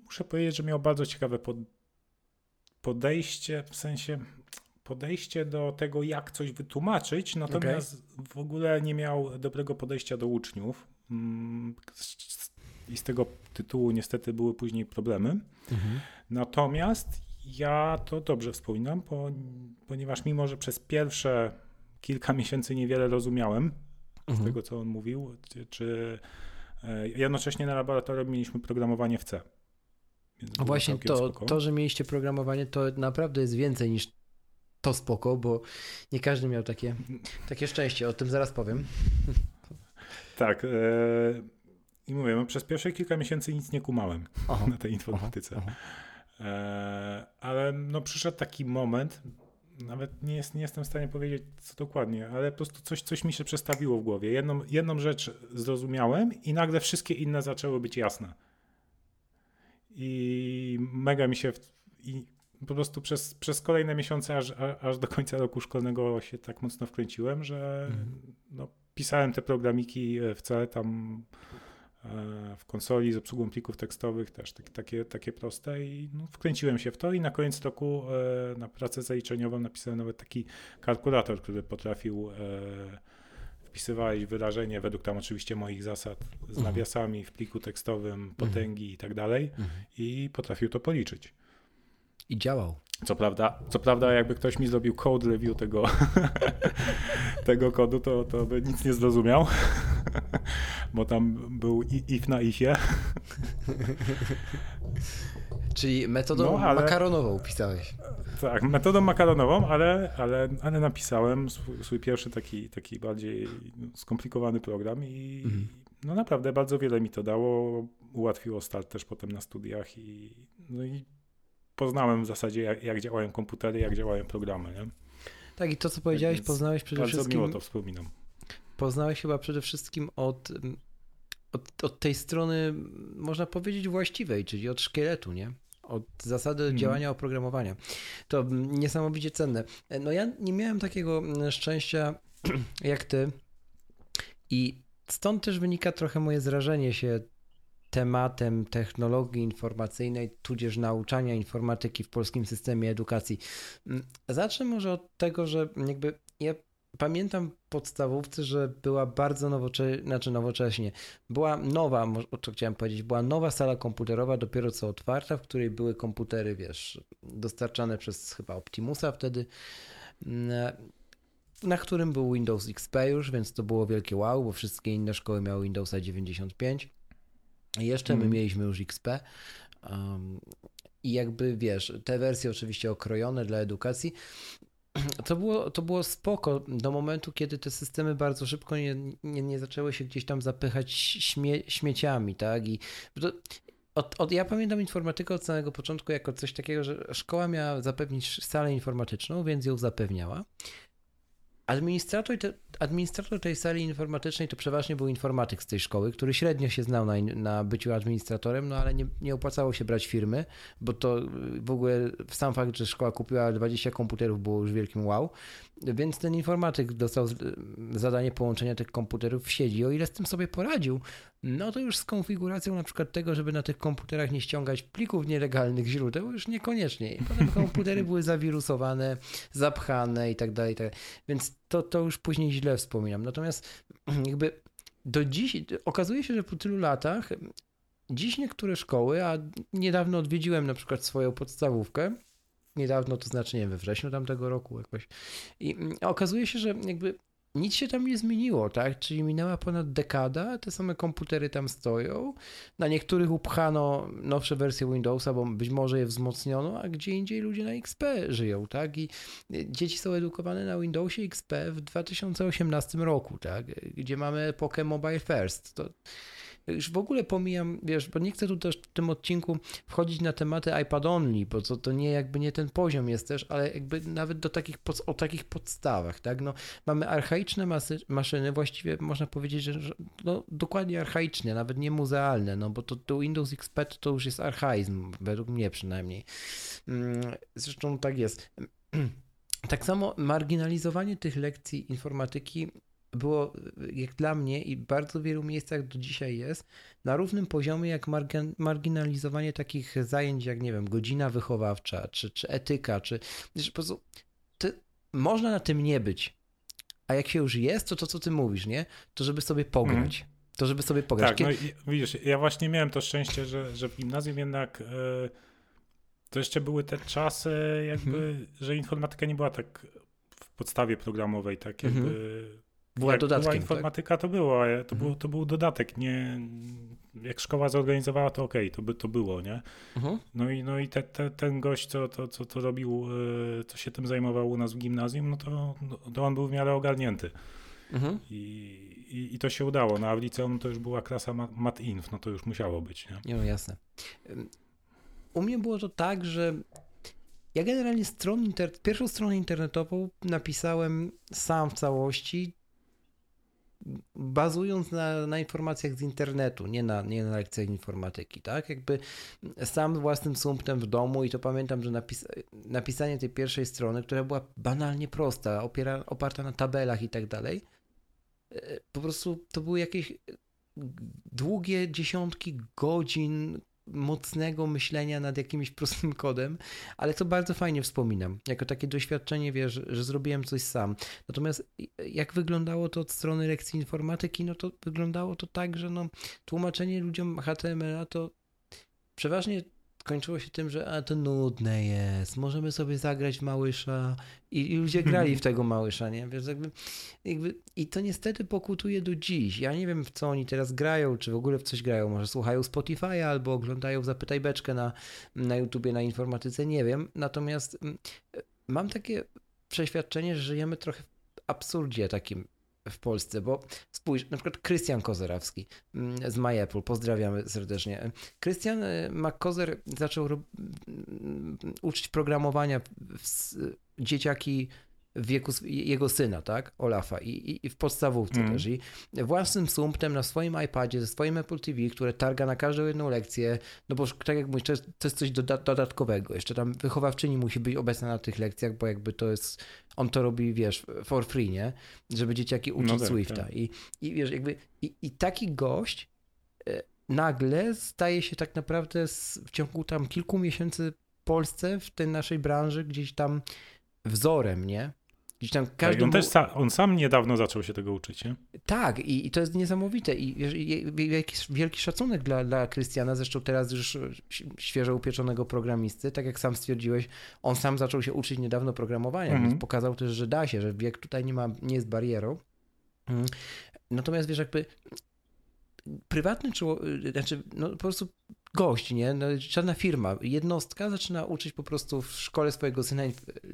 muszę powiedzieć, że miał bardzo ciekawe pod, podejście, w sensie podejście do tego, jak coś wytłumaczyć, natomiast okay. w ogóle nie miał dobrego podejścia do uczniów. I z tego tytułu niestety były później problemy. Mhm. Natomiast ja to dobrze wspominam, ponieważ mimo, że przez pierwsze kilka miesięcy niewiele rozumiałem mhm. z tego, co on mówił, czy, e, jednocześnie na laboratorium mieliśmy programowanie w C. No właśnie to, to, że mieliście programowanie, to naprawdę jest więcej niż to spoko, bo nie każdy miał takie, takie szczęście, o tym zaraz powiem. Tak. E, I mówię, no, przez pierwsze kilka miesięcy nic nie kumałem aha, na tej informatyce. Aha, aha. E, ale no, przyszedł taki moment, nawet nie, jest, nie jestem w stanie powiedzieć co dokładnie, ale po prostu coś, coś mi się przestawiło w głowie. Jedną, jedną rzecz zrozumiałem i nagle wszystkie inne zaczęły być jasne. I mega mi się. W, i po prostu przez, przez kolejne miesiące, aż, aż do końca roku szkolnego się tak mocno wkręciłem, że mhm. no, pisałem te programiki w C tam e, w konsoli z obsługą plików tekstowych, też tak, takie, takie proste i no, wkręciłem się w to i na koniec roku e, na pracę zaliczeniową napisałem nawet taki kalkulator, który potrafił e, wpisywałeś wyrażenie według tam oczywiście moich zasad z mhm. nawiasami w pliku tekstowym, mhm. potęgi i tak dalej mhm. i potrafił to policzyć. I działał. Co prawda, co prawda, jakby ktoś mi zrobił code review tego, tego kodu, to, to by nic nie zrozumiał, bo tam był if na ifie. Czyli metodą no, ale, makaronową pisałeś. Tak, metodą makaronową, ale, ale, ale napisałem swój, swój pierwszy taki, taki bardziej skomplikowany program i mhm. no naprawdę bardzo wiele mi to dało. Ułatwiło start też potem na studiach i, no i poznałem w zasadzie, jak, jak działają komputery, jak działają programy. Nie? Tak, i to, co powiedziałeś, Więc poznałeś przede bardzo wszystkim. Bardzo miło to wspominam. Poznałeś chyba przede wszystkim od, od, od tej strony, można powiedzieć, właściwej, czyli od szkieletu, nie? od zasady hmm. działania oprogramowania. To niesamowicie cenne. No ja nie miałem takiego szczęścia jak ty i stąd też wynika trochę moje zrażenie się tematem technologii informacyjnej, tudzież nauczania informatyki w polskim systemie edukacji. Mm, zacznę może od tego, że jakby ja pamiętam podstawówce, że była bardzo nowocześnie, znaczy nowocześnie, była nowa, to chciałem powiedzieć, była nowa sala komputerowa dopiero co otwarta, w której były komputery, wiesz, dostarczane przez chyba Optimusa wtedy, mm, na którym był Windows XP już, więc to było wielkie wow, bo wszystkie inne szkoły miały Windowsa 95 jeszcze my mm. mieliśmy już XP. Um, I jakby wiesz, te wersje oczywiście okrojone dla edukacji. To było, to było spoko do momentu, kiedy te systemy bardzo szybko nie, nie, nie zaczęły się gdzieś tam zapychać śmie, śmieciami, tak? I to, od, od, ja pamiętam informatykę od samego początku jako coś takiego, że szkoła miała zapewnić salę informatyczną, więc ją zapewniała. Administrator, te, administrator tej sali informatycznej to przeważnie był informatyk z tej szkoły, który średnio się znał na, na byciu administratorem, no ale nie, nie opłacało się brać firmy, bo to w ogóle sam fakt, że szkoła kupiła 20 komputerów było już wielkim wow. Więc ten informatyk dostał zadanie połączenia tych komputerów w sieci. O ile z tym sobie poradził, no to już z konfiguracją na przykład tego, żeby na tych komputerach nie ściągać plików nielegalnych źródeł, już niekoniecznie. Potem komputery były zawirusowane, zapchane i tak dalej. Tak Więc to, to już później źle wspominam. Natomiast jakby do dziś okazuje się, że po tylu latach dziś niektóre szkoły, a niedawno odwiedziłem na przykład swoją podstawówkę, niedawno, to znaczy nie wiem, we wrześniu tamtego roku jakoś. I mm, okazuje się, że jakby nic się tam nie zmieniło, tak? Czyli minęła ponad dekada, te same komputery tam stoją. Na niektórych upchano nowsze wersje Windowsa, bo być może je wzmocniono, a gdzie indziej ludzie na XP żyją, tak? I y, dzieci są edukowane na Windowsie XP w 2018 roku, tak? Gdzie mamy epokę Mobile First. To już w ogóle pomijam, wiesz, bo nie chcę tu też w tym odcinku wchodzić na tematy iPad only, bo to, to nie jakby nie ten poziom jest też, ale jakby nawet do takich, o takich podstawach, tak, no mamy archaiczne masy, maszyny, właściwie można powiedzieć, że, że no, dokładnie archaiczne, nawet nie muzealne, no bo to, to Windows XP to już jest archaizm, według mnie przynajmniej. Mm, zresztą tak jest. Tak samo marginalizowanie tych lekcji informatyki było, jak dla mnie i w bardzo wielu miejscach do dzisiaj jest, na równym poziomie jak marginalizowanie takich zajęć jak, nie wiem, godzina wychowawcza, czy, czy etyka, czy wiesz, po prostu można na tym nie być. A jak się już jest, to to, co ty mówisz, nie? To żeby sobie pograć. Mm. To żeby sobie pograć. Tak, no i, widzisz, ja właśnie miałem to szczęście, że, że w gimnazjum jednak... Yy to jeszcze były te czasy, jakby, mhm. że informatyka nie była tak w podstawie programowej, tak jakby. Mhm. Była dodatkiem. Była tak? informatyka, tak? to było, to, mhm. był, to był dodatek. Nie, jak szkoła zorganizowała, to okej, okay, to, by, to było, nie? Mhm. No i, no i te, te, ten gość, co to, co to robił, e, co się tym zajmował u nas w gimnazjum, no to, to on był w miarę ogarnięty. Mhm. I, i, I, to się udało. No a w liceum to już była klasa mat-inf, no to już musiało być, nie? Nie, no jasne u mnie było to tak, że ja generalnie stron inter... pierwszą stronę internetową napisałem sam w całości, bazując na, na informacjach z internetu, nie na, nie na lekcjach informatyki, tak? Jakby sam własnym sumptem w domu i to pamiętam, że napis... napisanie tej pierwszej strony, która była banalnie prosta, opiera... oparta na tabelach i tak dalej, e, po prostu to były jakieś długie dziesiątki godzin mocnego myślenia nad jakimś prostym kodem, ale to bardzo fajnie wspominam. Jako takie doświadczenie, wiesz, że, zrobiłem coś sam. Natomiast jak wyglądało to od strony lekcji informatyki, no to wyglądało to tak, że no, tłumaczenie ludziom HTML-a to przeważnie kończyło się tym, że a to nudne jest, możemy sobie zagrać w Małysza i, i ludzie grali w tego Małysza, nie? Wiesz, jakby, jakby, I to niestety pokutuje do dziś. Ja nie wiem, w co oni teraz grają, czy w ogóle w coś grają. Może słuchają Spotify'a albo oglądają Zapytaj Beczkę na, na YouTubie, na informatyce, nie wiem. Natomiast mm, mam takie przeświadczenie, że żyjemy trochę w absurdzie takim w Polsce, bo spójrz, na przykład Krystian Kozerawski mm, z MyApple, pozdrawiamy serdecznie. Krystian y, McKozer zaczął mm, uczyć programowania dzieciaki w wieku jego syna, tak, Olafa i, i, i w podstawówce mm. też i własnym sumptem na swoim iPadzie, ze swoim Apple TV, które targa na każdą jedną lekcję, no bo tak jak mówisz, to jest, to jest coś doda dodatkowego, jeszcze tam wychowawczyni musi być obecna na tych lekcjach, bo jakby to jest, on to robi, wiesz, for free, nie, żeby dzieciaki uczyć no tak, Swifta tak. I, i wiesz, jakby i, i taki gość e, nagle staje się tak naprawdę w ciągu tam kilku miesięcy w Polsce, w tej naszej branży, gdzieś tam wzorem, nie? Gdzieś tam każdy tak, on, też sa, on sam niedawno zaczął się tego uczyć, nie? Tak, i, i to jest niesamowite. I wiesz, jakiś wielki szacunek dla, dla Krystiana, zresztą teraz już świeżo upieczonego programisty, tak jak sam stwierdziłeś, on sam zaczął się uczyć niedawno programowania, mhm. więc pokazał też, że da się, że wiek tutaj nie ma, nie jest barierą. Mhm. Natomiast wiesz, jakby prywatny człowiek, znaczy no po prostu gość, nie? No, żadna firma, jednostka zaczyna uczyć po prostu w szkole swojego syna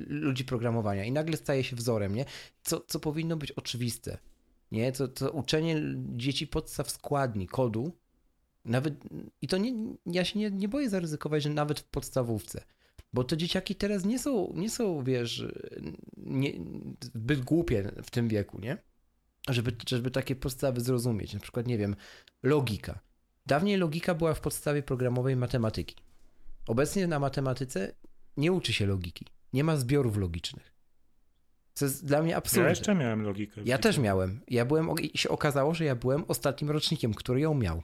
ludzi programowania i nagle staje się wzorem, nie? Co, co powinno być oczywiste, nie? To, to uczenie dzieci podstaw składni, kodu, nawet, i to nie, ja się nie, nie boję zaryzykować, że nawet w podstawówce, bo te dzieciaki teraz nie są, nie są wiesz, nie, zbyt głupie w tym wieku, nie? Żeby, żeby takie podstawy zrozumieć, na przykład, nie wiem, logika Dawniej logika była w podstawie programowej matematyki. Obecnie na matematyce nie uczy się logiki. Nie ma zbiorów logicznych. Co jest dla mnie absurdne. Ja jeszcze miałem logikę. Ja też miałem. Ja byłem, i się okazało, że ja byłem ostatnim rocznikiem, który ją miał.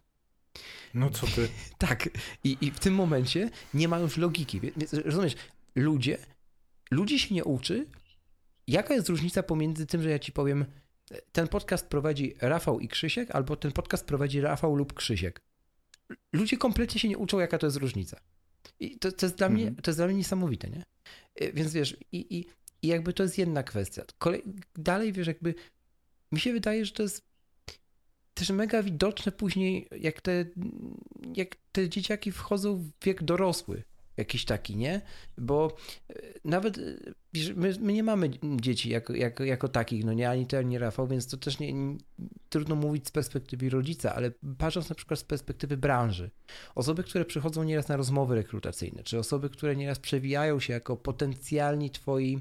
No co ty? tak. I, I w tym momencie nie ma już logiki. Więc, rozumiesz, ludzie, ludzie się nie uczy. Jaka jest różnica pomiędzy tym, że ja ci powiem, ten podcast prowadzi Rafał i Krzysiek, albo ten podcast prowadzi Rafał lub Krzysiek ludzie kompletnie się nie uczą, jaka to jest różnica. I to, to, jest, dla mnie, mhm. to jest dla mnie niesamowite, nie? E, więc wiesz, i, i, i jakby to jest jedna kwestia. Kolej, dalej, wiesz, jakby mi się wydaje, że to jest też mega widoczne później, jak te, jak te dzieciaki wchodzą w wiek dorosły jakiś taki, nie? Bo e, nawet e, my, my nie mamy dzieci jako, jako, jako takich, no nie ani ty, ani Rafał, więc to też nie, nie, trudno mówić z perspektywy rodzica, ale patrząc na przykład z perspektywy branży, osoby, które przychodzą nieraz na rozmowy rekrutacyjne, czy osoby, które nieraz przewijają się jako potencjalni twoi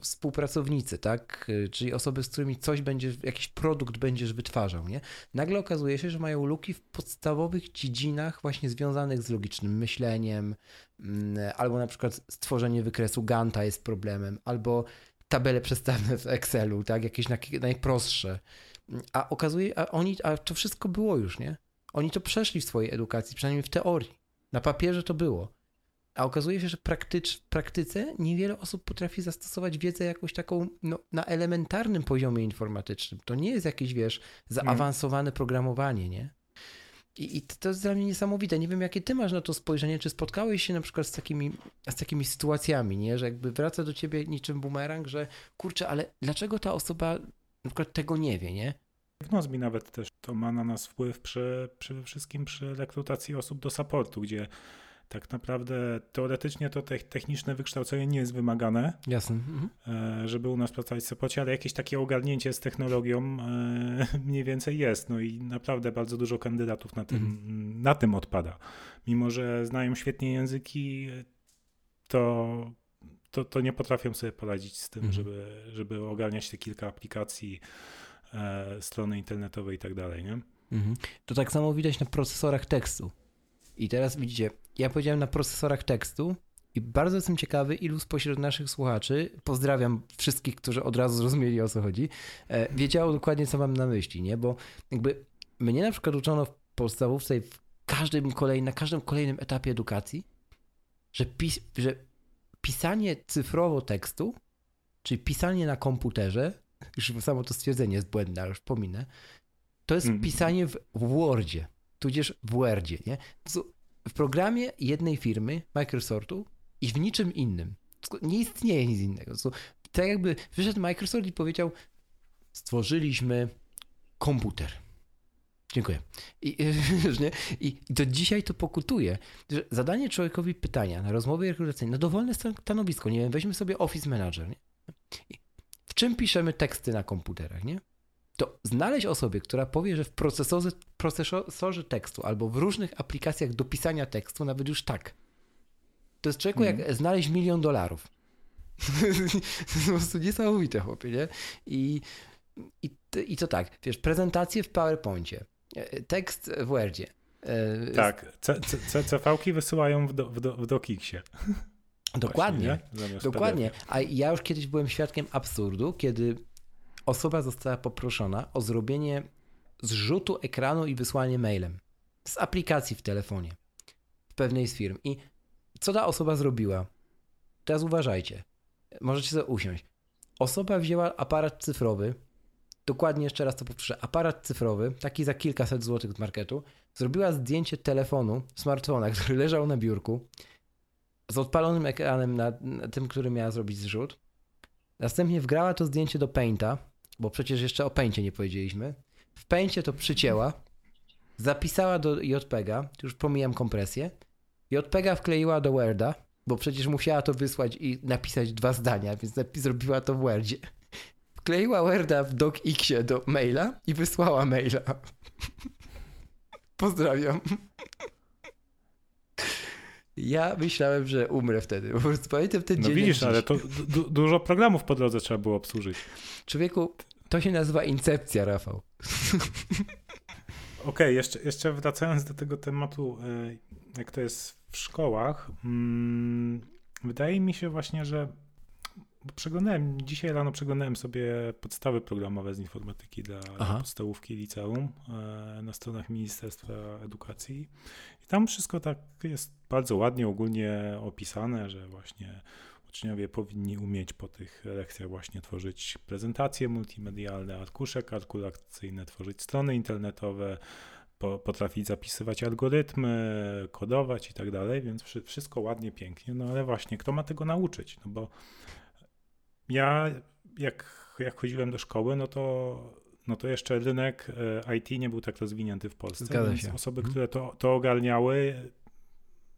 współpracownicy, tak? Czyli osoby, z którymi coś będziesz, jakiś produkt będziesz wytwarzał, nie? Nagle okazuje się, że mają luki w podstawowych dziedzinach właśnie związanych z logicznym myśleniem, mm, albo na przykład stworzenie wykresu Ganta jest problemem, albo tabele przedstawne w Excelu, tak, jakieś najprostsze. A okazuje, a oni, a to wszystko było już, nie? Oni to przeszli w swojej edukacji, przynajmniej w teorii. Na papierze to było. A okazuje się, że praktycz, w praktyce niewiele osób potrafi zastosować wiedzę jakąś taką no, na elementarnym poziomie informatycznym. To nie jest jakieś, wiesz, zaawansowane programowanie, nie? I, I, to jest dla mnie niesamowite. Nie wiem, jakie ty masz na to spojrzenie. Czy spotkałeś się na przykład z takimi, z takimi sytuacjami, nie? że jakby wraca do ciebie niczym bumerang, że kurczę, ale dlaczego ta osoba na przykład tego nie wie, nie? W mi nawet też to ma na nas wpływ przy, przede wszystkim przy rekrutacji osób do supportu, gdzie tak naprawdę teoretycznie to techniczne wykształcenie nie jest wymagane, Jasne. Mhm. E, żeby u nas pracować w supporcie, ale jakieś takie ogarnięcie z technologią e, mniej więcej jest. No i naprawdę bardzo dużo kandydatów na tym, mhm. na tym odpada. Mimo, że znają świetnie języki, to, to, to nie potrafią sobie poradzić z tym, mhm. żeby, żeby ogarniać te kilka aplikacji, e, strony internetowe i tak dalej, nie? Mhm. To tak samo widać na procesorach tekstu. I teraz widzicie, ja powiedziałem na procesorach tekstu i bardzo jestem ciekawy, ilu spośród naszych słuchaczy, pozdrawiam wszystkich, którzy od razu zrozumieli o co chodzi, e, wiedziało dokładnie, co mam na myśli, nie? Bo jakby mnie na przykład uczono w podstawówce i w każdym kolej, na każdym kolejnym etapie edukacji, że, pis, że pisanie cyfrowo tekstu, czyli pisanie na komputerze, już samo to stwierdzenie jest błędne, ale już pominę, to jest mm. pisanie w Wordzie, tudzież w Wordzie, nie? W programie jednej firmy, Microsoftu i w niczym innym. Nie istnieje nic innego. Tak jakby wyszedł Microsoft i powiedział, stworzyliśmy komputer. Dziękuję. I, nie? I do dzisiaj to pokutuje, że zadanie człowiekowi pytania na rozmowie rekrutacyjnej, na dowolne stanowisko, nie wiem, weźmy sobie Office Manager, nie? w czym piszemy teksty na komputerach, nie? To znaleźć osobę, która powie, że w procesorze, procesorze tekstu albo w różnych aplikacjach do pisania tekstu, nawet już tak. To jest człowieku mm. jak mhm. znaleźć milion dolarów. to jest po prostu niesamowite, chłopie, nie? I, i, I to tak, wiesz, prezentacje w PowerPoincie, e, tekst w Wordzie. E, tak, CCV-ki wysyłają w, do, w, do, w. Dokładnie, Właśnie, dokładnie. A ja już kiedyś byłem świadkiem absurdu, kiedy osoba została poproszona o zrobienie zrzutu ekranu i wysłanie mailem z aplikacji w telefonie w pewnej z firm. I co ta osoba zrobiła? Teraz uważajcie. Możecie sobie usiąść. Osoba wzięła aparat cyfrowy, dokładnie jeszcze raz to powtórzę, aparat cyfrowy, taki za kilkaset złotych z marketu, zrobiła zdjęcie telefonu, smartfona, który leżał na biurku, z odpalonym ekranem na, na tym, który miała zrobić zrzut. Następnie wgrała to zdjęcie do Painta, bo przecież jeszcze o Paincie nie powiedzieliśmy. W Paincie to przycięła, zapisała do JPEGa, już pomijam kompresję. JPEGa wkleiła do Worda, bo przecież musiała to wysłać i napisać dwa zdania, więc zrobiła to w Wordzie. Wkleiła Worda w docxie do maila i wysłała maila. Pozdrawiam. Ja myślałem, że umrę wtedy. Po prostu pamiętam ten no dzień. No widzisz, ale to du dużo programów po drodze trzeba było obsłużyć. Człowieku, to się nazywa incepcja, Rafał. Okej, okay, jeszcze, jeszcze wracając do tego tematu, e, jak to jest w szkołach, mm, wydaje mi się właśnie, że przeglądałem, dzisiaj rano przeglądałem sobie podstawy programowe z informatyki dla, dla podstawówki liceum e, na stronach Ministerstwa Edukacji. I tam wszystko tak jest bardzo ładnie, ogólnie opisane, że właśnie uczniowie powinni umieć po tych lekcjach właśnie tworzyć prezentacje multimedialne, arkusze kalkulacyjne, tworzyć strony internetowe, po, potrafić zapisywać algorytmy, kodować i tak dalej, więc wszystko ładnie, pięknie, no ale właśnie kto ma tego nauczyć? No bo ja jak, jak chodziłem do szkoły, no to no to jeszcze rynek e, IT nie był tak rozwinięty w Polsce. Zgadza więc się. osoby, mhm. które to, to ogarniały,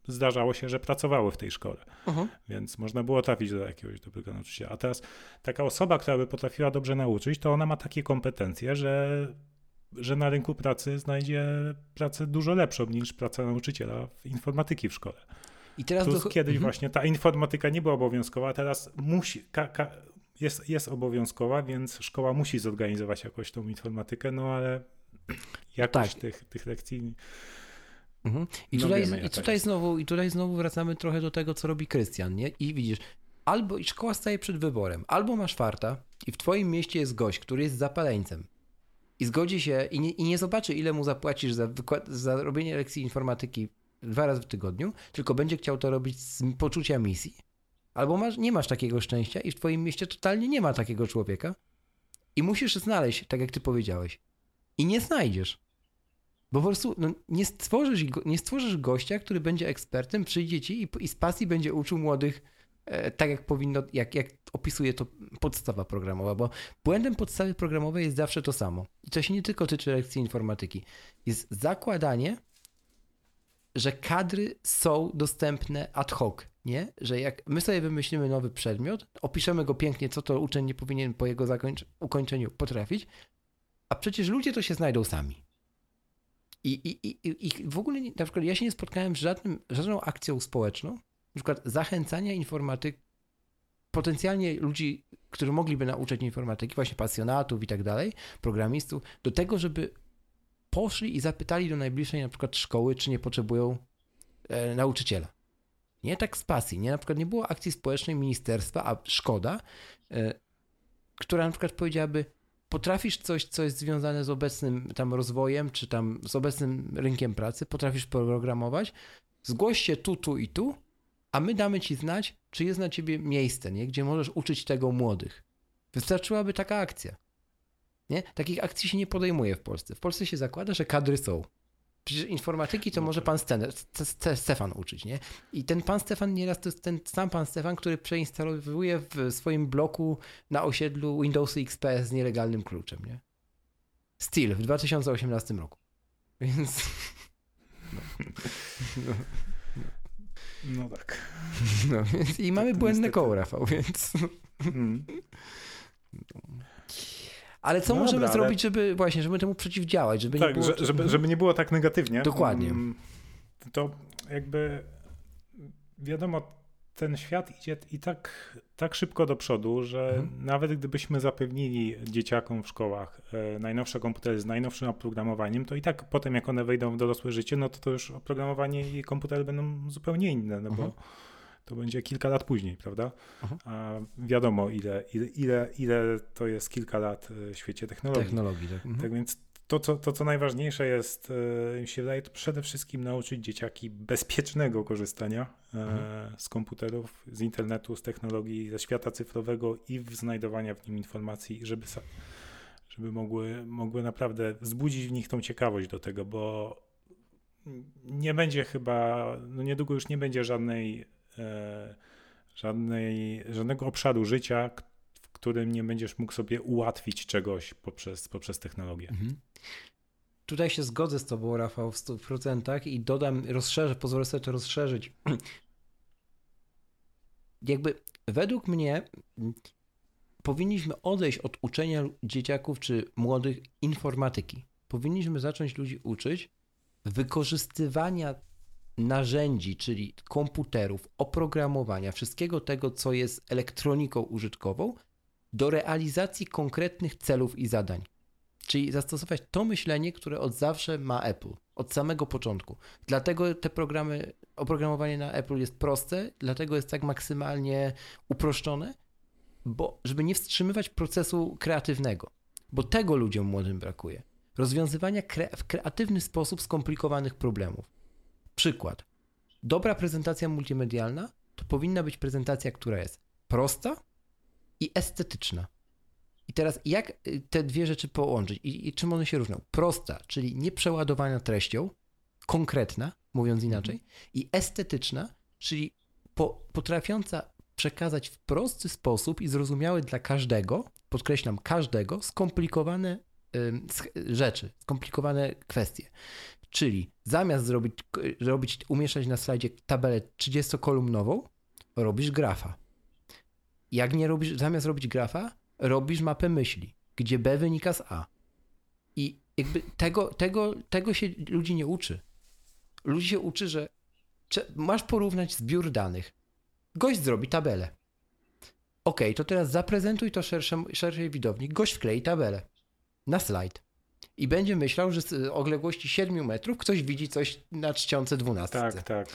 zdarzało się, że pracowały w tej szkole. Uh mhm. -huh. Więc można było trafić do jakiegoś dobrego nauczyciela. A teraz taka osoba, która by potrafiła dobrze nauczyć, to ona ma takie kompetencje, że, że na rynku pracy znajdzie pracę dużo lepszą niż praca nauczyciela w informatyki w szkole. I teraz Plus do... kiedyś mhm. właśnie ta informatyka nie była obowiązkowa, teraz musi, ka, ka, jest, jest obowiązkowa, więc szkoła musi zorganizować jakoś tą informatykę, no ale jakość tak. tych, tych lekcji Mhm. I, no tutaj, wiemy, i, tutaj znowu, I tutaj znowu wracamy trochę do tego, co robi Krystian, nie? I widzisz, albo i szkoła staje przed wyborem, albo masz farta i w twoim mieście jest gość, który jest zapaleńcem i zgodzi się i nie, i nie zobaczy, ile mu zapłacisz za, wykład, za robienie lekcji informatyki dwa razy w tygodniu, tylko będzie chciał to robić z poczucia misji. Albo masz, nie masz takiego szczęścia i w twoim mieście totalnie nie ma takiego człowieka i musisz znaleźć, tak jak ty powiedziałeś. I nie znajdziesz. Bo po prostu no, nie, stworzysz, nie stworzysz gościa, który będzie ekspertem, przyjdzie ci i, i z pasji będzie uczył młodych e, tak, jak powinno, jak, jak opisuje to podstawa programowa, bo błędem podstawy programowej jest zawsze to samo. I to się nie tylko tyczy lekcji informatyki. Jest zakładanie, że kadry są dostępne ad hoc, nie? Że jak my sobie wymyślimy nowy przedmiot, opiszemy go pięknie, co to uczeń nie powinien po jego ukończeniu potrafić, a przecież ludzie to się znajdą sami. I, i, i, i w ogóle, na przykład ja się nie spotkałem z żadnym, żadną akcją społeczną, na przykład zachęcania informatyk, potencjalnie ludzi, którzy mogliby nauczyć informatyki, właśnie pasjonatów i tak dalej, programistów, do tego, żeby poszli i zapytali do najbliższej na przykład szkoły, czy nie potrzebują e, nauczyciela. Nie tak z pasji, nie? Na przykład nie było akcji społecznej ministerstwa, a szkoda, e, która na przykład powiedziałaby, potrafisz coś, co jest związane z obecnym tam rozwojem, czy tam z obecnym rynkiem pracy, potrafisz programować, zgłoś się tu, tu i tu, a my damy ci znać, czy jest na ciebie miejsce, nie? gdzie możesz uczyć tego młodych. Wystarczyłaby taka akcja. Nie? Takich akcji się nie podejmuje w Polsce. W Polsce się zakłada, że kadry są. Przecież informatyki to no może tak. pan Stefan uczyć, nie? I ten pan Stefan nieraz to jest ten sam pan Stefan, który przeinstalowuje w swoim bloku na osiedlu Windowsy XP z nielegalnym kluczem, nie? Steel w 2018 roku. Więc... No, no, no tak. No, więc i mamy błędne koło, Rafał, więc... Mm. Ale co no możemy dobra, zrobić, ale... żeby właśnie, żeby temu przeciwdziałać, żeby tak, nie było... żeby, żeby nie było tak negatywnie. Dokładnie. Mm, to jakby wiadomo, ten świat idzie i tak, tak szybko do przodu, że mhm. nawet gdybyśmy zapewnili dzieciakom w szkołach e, najnowsze komputery z najnowszym oprogramowaniem, to i tak potem jak one wejdą w dorosłe życie, no to, to już oprogramowanie i komputery będą zupełnie inne, no mhm. To będzie kilka lat później, prawda? A wiadomo, ile, ile, ile, ile to jest kilka lat w świecie technologii. Technologii, tak. Mhm. tak więc to co, to, co najważniejsze jest, e, mi się wydaje, to przede wszystkim nauczyć dzieciaki bezpiecznego korzystania e, mhm. z komputerów, z internetu, z technologii, ze świata cyfrowego i w znajdowania w nim informacji, żeby, żeby mogły, mogły naprawdę wzbudzić w nich tą ciekawość do tego, bo nie będzie chyba, no niedługo już nie będzie żadnej E, żadnej, żadnego obszaru życia, w którym nie będziesz mógł sobie ułatwić czegoś poprzez, poprzez technologię. Mhm. Tutaj się zgodzę z Tobą, Rafał, w 100% i dodam, rozszerzę, pozwolę sobie to rozszerzyć. Jakby według mnie powinniśmy odejść od uczenia dzieciaków czy młodych informatyki. Powinniśmy zacząć ludzi uczyć wykorzystywania narzędzi, czyli komputerów, oprogramowania, wszystkiego tego, co jest elektroniką użytkową, do realizacji konkretnych celów i zadań. Czyli zastosować to myślenie, które od zawsze ma Apple, od samego początku. Dlatego te programy, oprogramowanie na Apple jest proste, dlatego jest tak maksymalnie uproszczone, bo żeby nie wstrzymywać procesu kreatywnego, bo tego ludziom młodym brakuje. Rozwiązywania kre w kreatywny sposób skomplikowanych problemów. Przykład. Dobra prezentacja multimedialna to powinna być prezentacja, która jest prosta i estetyczna. I teraz jak y, te dwie rzeczy połączyć i, i czym one się różnią? Prosta, czyli nieprzeładowana treścią, konkretna, mówiąc mhm. inaczej, i estetyczna, czyli po, potrafiąca przekazać w prosty sposób i zrozumiały dla każdego, podkreślam każdego, skomplikowane y, rzeczy, skomplikowane kwestie. Czyli zamiast zrobić, zrobić, umieszczać na slajdzie tabelę 30-kolumnową, robisz grafa. Jak nie robisz, zamiast robić grafa, robisz mapę myśli, gdzie B wynika z A. I jakby tego, tego, tego się ludzi nie uczy. Ludzi się uczy, że masz porównać zbiór danych. Gość zrobi tabelę. Ok, to teraz zaprezentuj to szerszej, szerszej widowni. Gość wklei tabelę na slajd. I będzie myślał, że z odległości 7 metrów ktoś widzi coś na czcionce 12. Tak, tak.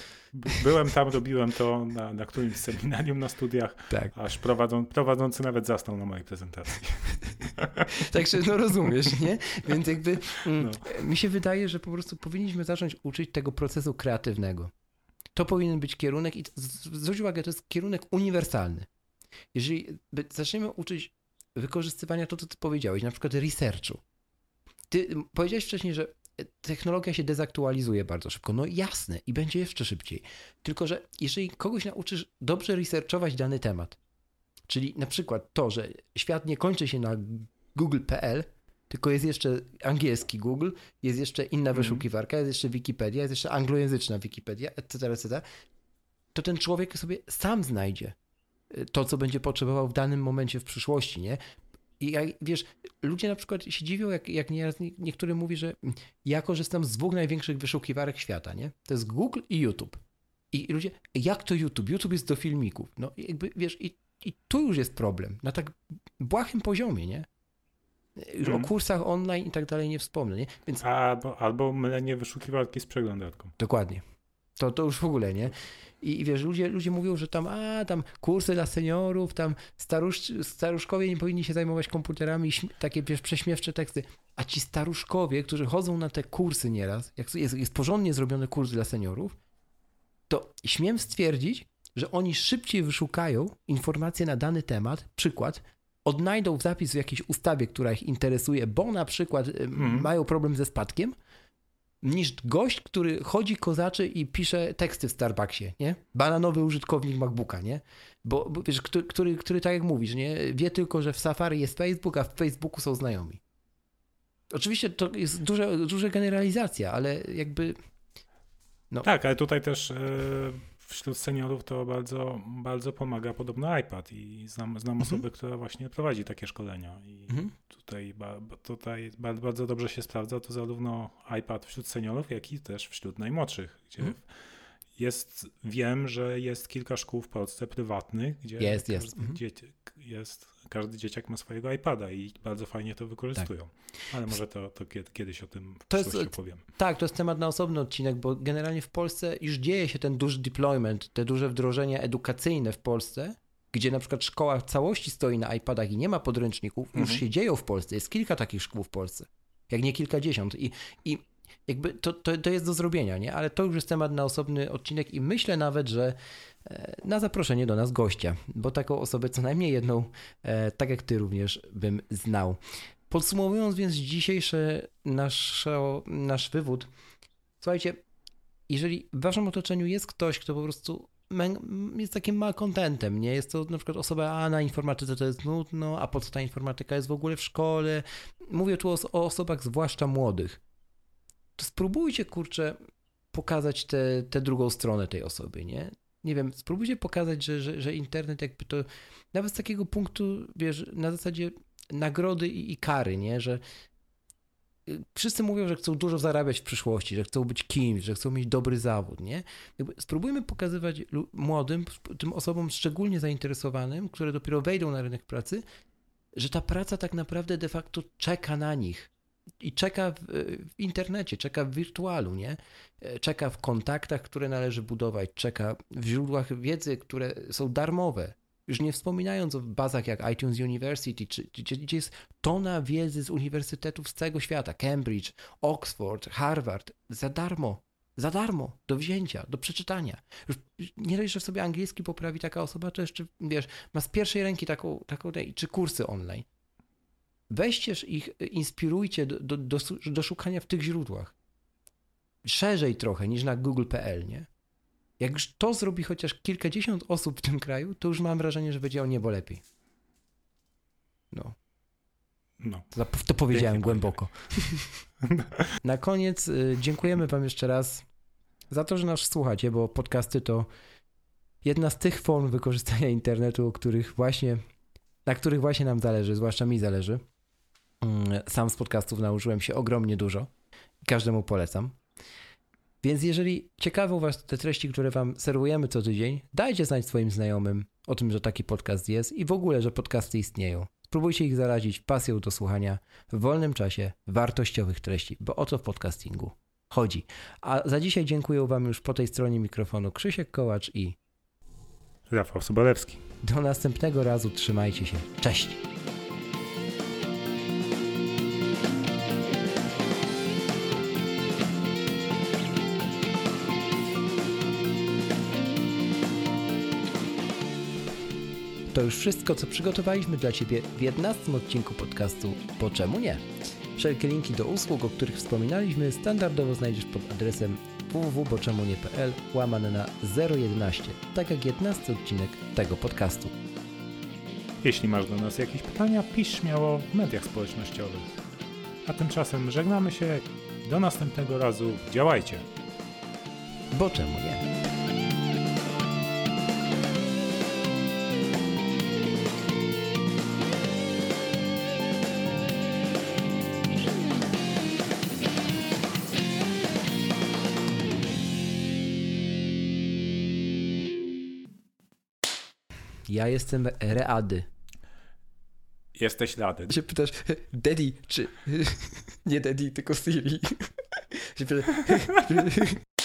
Byłem tam, robiłem to na, na którymś seminarium na studiach, tak. aż prowadzą, prowadzący nawet zasnął na mojej prezentacji. Także no rozumiesz, nie? Więc jakby mm, no. mi się wydaje, że po prostu powinniśmy zacząć uczyć tego procesu kreatywnego. To powinien być kierunek i zwróć uwagę, to jest kierunek uniwersalny. Jeżeli zaczniemy uczyć wykorzystywania to, co ty powiedziałeś, na przykład researchu. Ty powiedziałeś wcześniej, że technologia się dezaktualizuje bardzo szybko. No jasne i będzie jeszcze szybciej. Tylko, że jeżeli kogoś nauczysz dobrze researchować dany temat, czyli na przykład to, że świat nie kończy się na google.pl, tylko jest jeszcze angielski Google, jest jeszcze inna mhm. wyszukiwarka, jest jeszcze Wikipedia, jest jeszcze anglojęzyczna Wikipedia, etc., etc., to ten człowiek sobie sam znajdzie y, to, co będzie potrzebował w danym momencie w przyszłości, nie? I jak, wiesz, ludzie na przykład się dziwią, jak, jak nieraz niektóry mówi, że ja korzystam z dwóch największych wyszukiwarek świata, nie? To jest Google i YouTube. I ludzie, jak to YouTube? YouTube jest do filmików. No jakby, wiesz, i, i tu już jest problem, na tak błahym poziomie, nie? Już hmm. o kursach online i tak dalej nie wspomnę, nie? Więc... Albo, albo mylenie wyszukiwarki z przeglądarką. Dokładnie. To, to już w ogóle, nie? I, I, wiesz, ludzie, ludzie mówią, że tam, a, tam kursy dla seniorów, tam starusz, staruszkowie nie powinni się zajmować komputerami, takie, wiesz, prześmiewcze teksty. A ci staruszkowie, którzy chodzą na te kursy nieraz, jak jest, jest porządnie zrobiony kurs dla seniorów, to śmiem stwierdzić, że oni szybciej wyszukają informacje na dany temat, przykład, odnajdą zapis w jakiejś ustawie, która ich interesuje, bo na przykład mm. mają problem ze spadkiem, niż gość, który chodzi kozaczy i pisze teksty w Starbucksie, nie? Bananowy użytkownik MacBooka, nie? Bo, bo wiesz, który, który, który, tak jak mówisz, nie? Wie tylko, że w Safari jest Facebook, a w Facebooku są znajomi. Oczywiście to jest duża, duża generalizacja, ale jakby... No. Tak, ale tutaj też... Wśród seniorów to bardzo, bardzo pomaga podobno iPad i znam, znam mhm. osobę, która właśnie prowadzi takie szkolenia i mhm. tutaj, tutaj bardzo dobrze się sprawdza to zarówno iPad wśród seniorów, jak i też wśród najmłodszych, gdzie mhm. jest, wiem, że jest kilka szkół w Polsce prywatnych, gdzie jest, jest. Mhm. jest każdy dzieciak ma swojego iPada i bardzo fajnie to wykorzystują. Tak. Ale może to, to kiedyś o tym w to jest, opowiem. Tak, to jest temat na osobny odcinek, bo generalnie w Polsce już dzieje się ten duży deployment, te duże wdrożenia edukacyjne w Polsce, gdzie na przykład szkoła w całości stoi na iPadach i nie ma podręczników, mhm. już się dzieją w Polsce. Jest kilka takich szkół w Polsce, jak nie kilkadziesiąt. I, i jakby to, to, to jest do zrobienia, nie? Ale to już jest temat na osobny odcinek i myślę nawet, że e, na zaproszenie do nas gościa, bo taką osobę co najmniej jedną, e, tak jak ty również bym znał. Podsumowując więc dzisiejszy nasz, nasz wywód, słuchajcie, jeżeli w waszym otoczeniu jest ktoś, kto po prostu jest takim malkontentem, nie? Jest to na przykład osoba, a na informatyce to jest nudno, a po co ta informatyka jest w ogóle w szkole? Mówię tu o, o osobach zwłaszcza młodych to spróbujcie, kurczę, pokazać tę drugą stronę tej osoby, nie? Nie wiem, spróbujcie pokazać, że, że, że internet jakby to, nawet z takiego punktu, wiesz, na zasadzie nagrody i, i kary, nie? Że y, wszyscy mówią, że chcą dużo zarabiać w przyszłości, że chcą być kimś, że chcą mieć dobry zawód, nie? Spróbujmy pokazywać młodym, tym osobom szczególnie zainteresowanym, które dopiero wejdą na rynek pracy, że ta praca tak naprawdę de facto czeka na nich, i czeka w, w, internecie, czeka w wirtualu, nie? Czeka w kontaktach, które należy budować, czeka w źródłach wiedzy, które są darmowe. Już nie wspominając o bazach jak iTunes University, czy, gdzie, gdzie jest tona wiedzy z uniwersytetów z całego świata, Cambridge, Oxford, Harvard, za darmo, za darmo, do wzięcia, do przeczytania. Już nie dość, że sobie angielski poprawi taka osoba, to jeszcze, wiesz, ma z pierwszej ręki taką, taką czy kursy online weźcież ich, inspirujcie do, do, do, do szukania w tych źródłach. Szerzej trochę niż na google.pl, nie? Jak już to zrobi chociaż kilkadziesiąt osób w tym kraju, to już mam wrażenie, że będzie o niebo lepiej. No. No. To powiedziałem Pięknie głęboko. Na koniec y, dziękujemy Wam jeszcze raz za to, że nas słuchacie, bo podcasty to jedna z tych form wykorzystania internetu, o których właśnie, na których właśnie nam zależy, zwłaszcza mi zależy. Mm, sam z podcastów nauczyłem się ogromnie dużo. Każdemu polecam. Więc jeżeli ciekawią Was te treści, które Wam serwujemy co tydzień, dajcie znać swoim znajomym o tym, że taki podcast jest i w ogóle, że podcasty istnieją. Spróbujcie ich zarazić pasją do słuchania w wolnym czasie wartościowych treści, bo o to w podcastingu chodzi. A za dzisiaj dziękuję Wam już po tej stronie mikrofonu Krzysiek Kołacz i Rafał Sobolewski. do następnego razu trzymajcie się. Cześć! Już wszystko, co przygotowaliśmy dla Ciebie w 11 odcinku podcastu Bo czemu nie? Wszelkie linki do usług, o których wspominaliśmy, standardowo znajdziesz pod adresem www.boczemunie.pl łamane na 011, tak jak 11 odcinek tego podcastu. Jeśli masz do nas jakieś pytania, pisz śmiało w mediach społecznościowych. A tymczasem żegnamy się. Do następnego razu. Działajcie! Bo czemu nie? Ja jestem Ready. Jesteś rady. Się pytasz, Daddy, czy... Nie Daddy, tylko Siri.